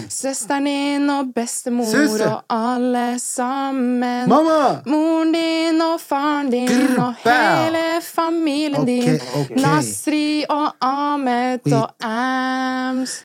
Søsteren din og bestemor Søster. og alle sammen. Mamma! Moren din og faren din Grr, og hele familien okay, din. Okay. Nasri og Ahmed og Ams.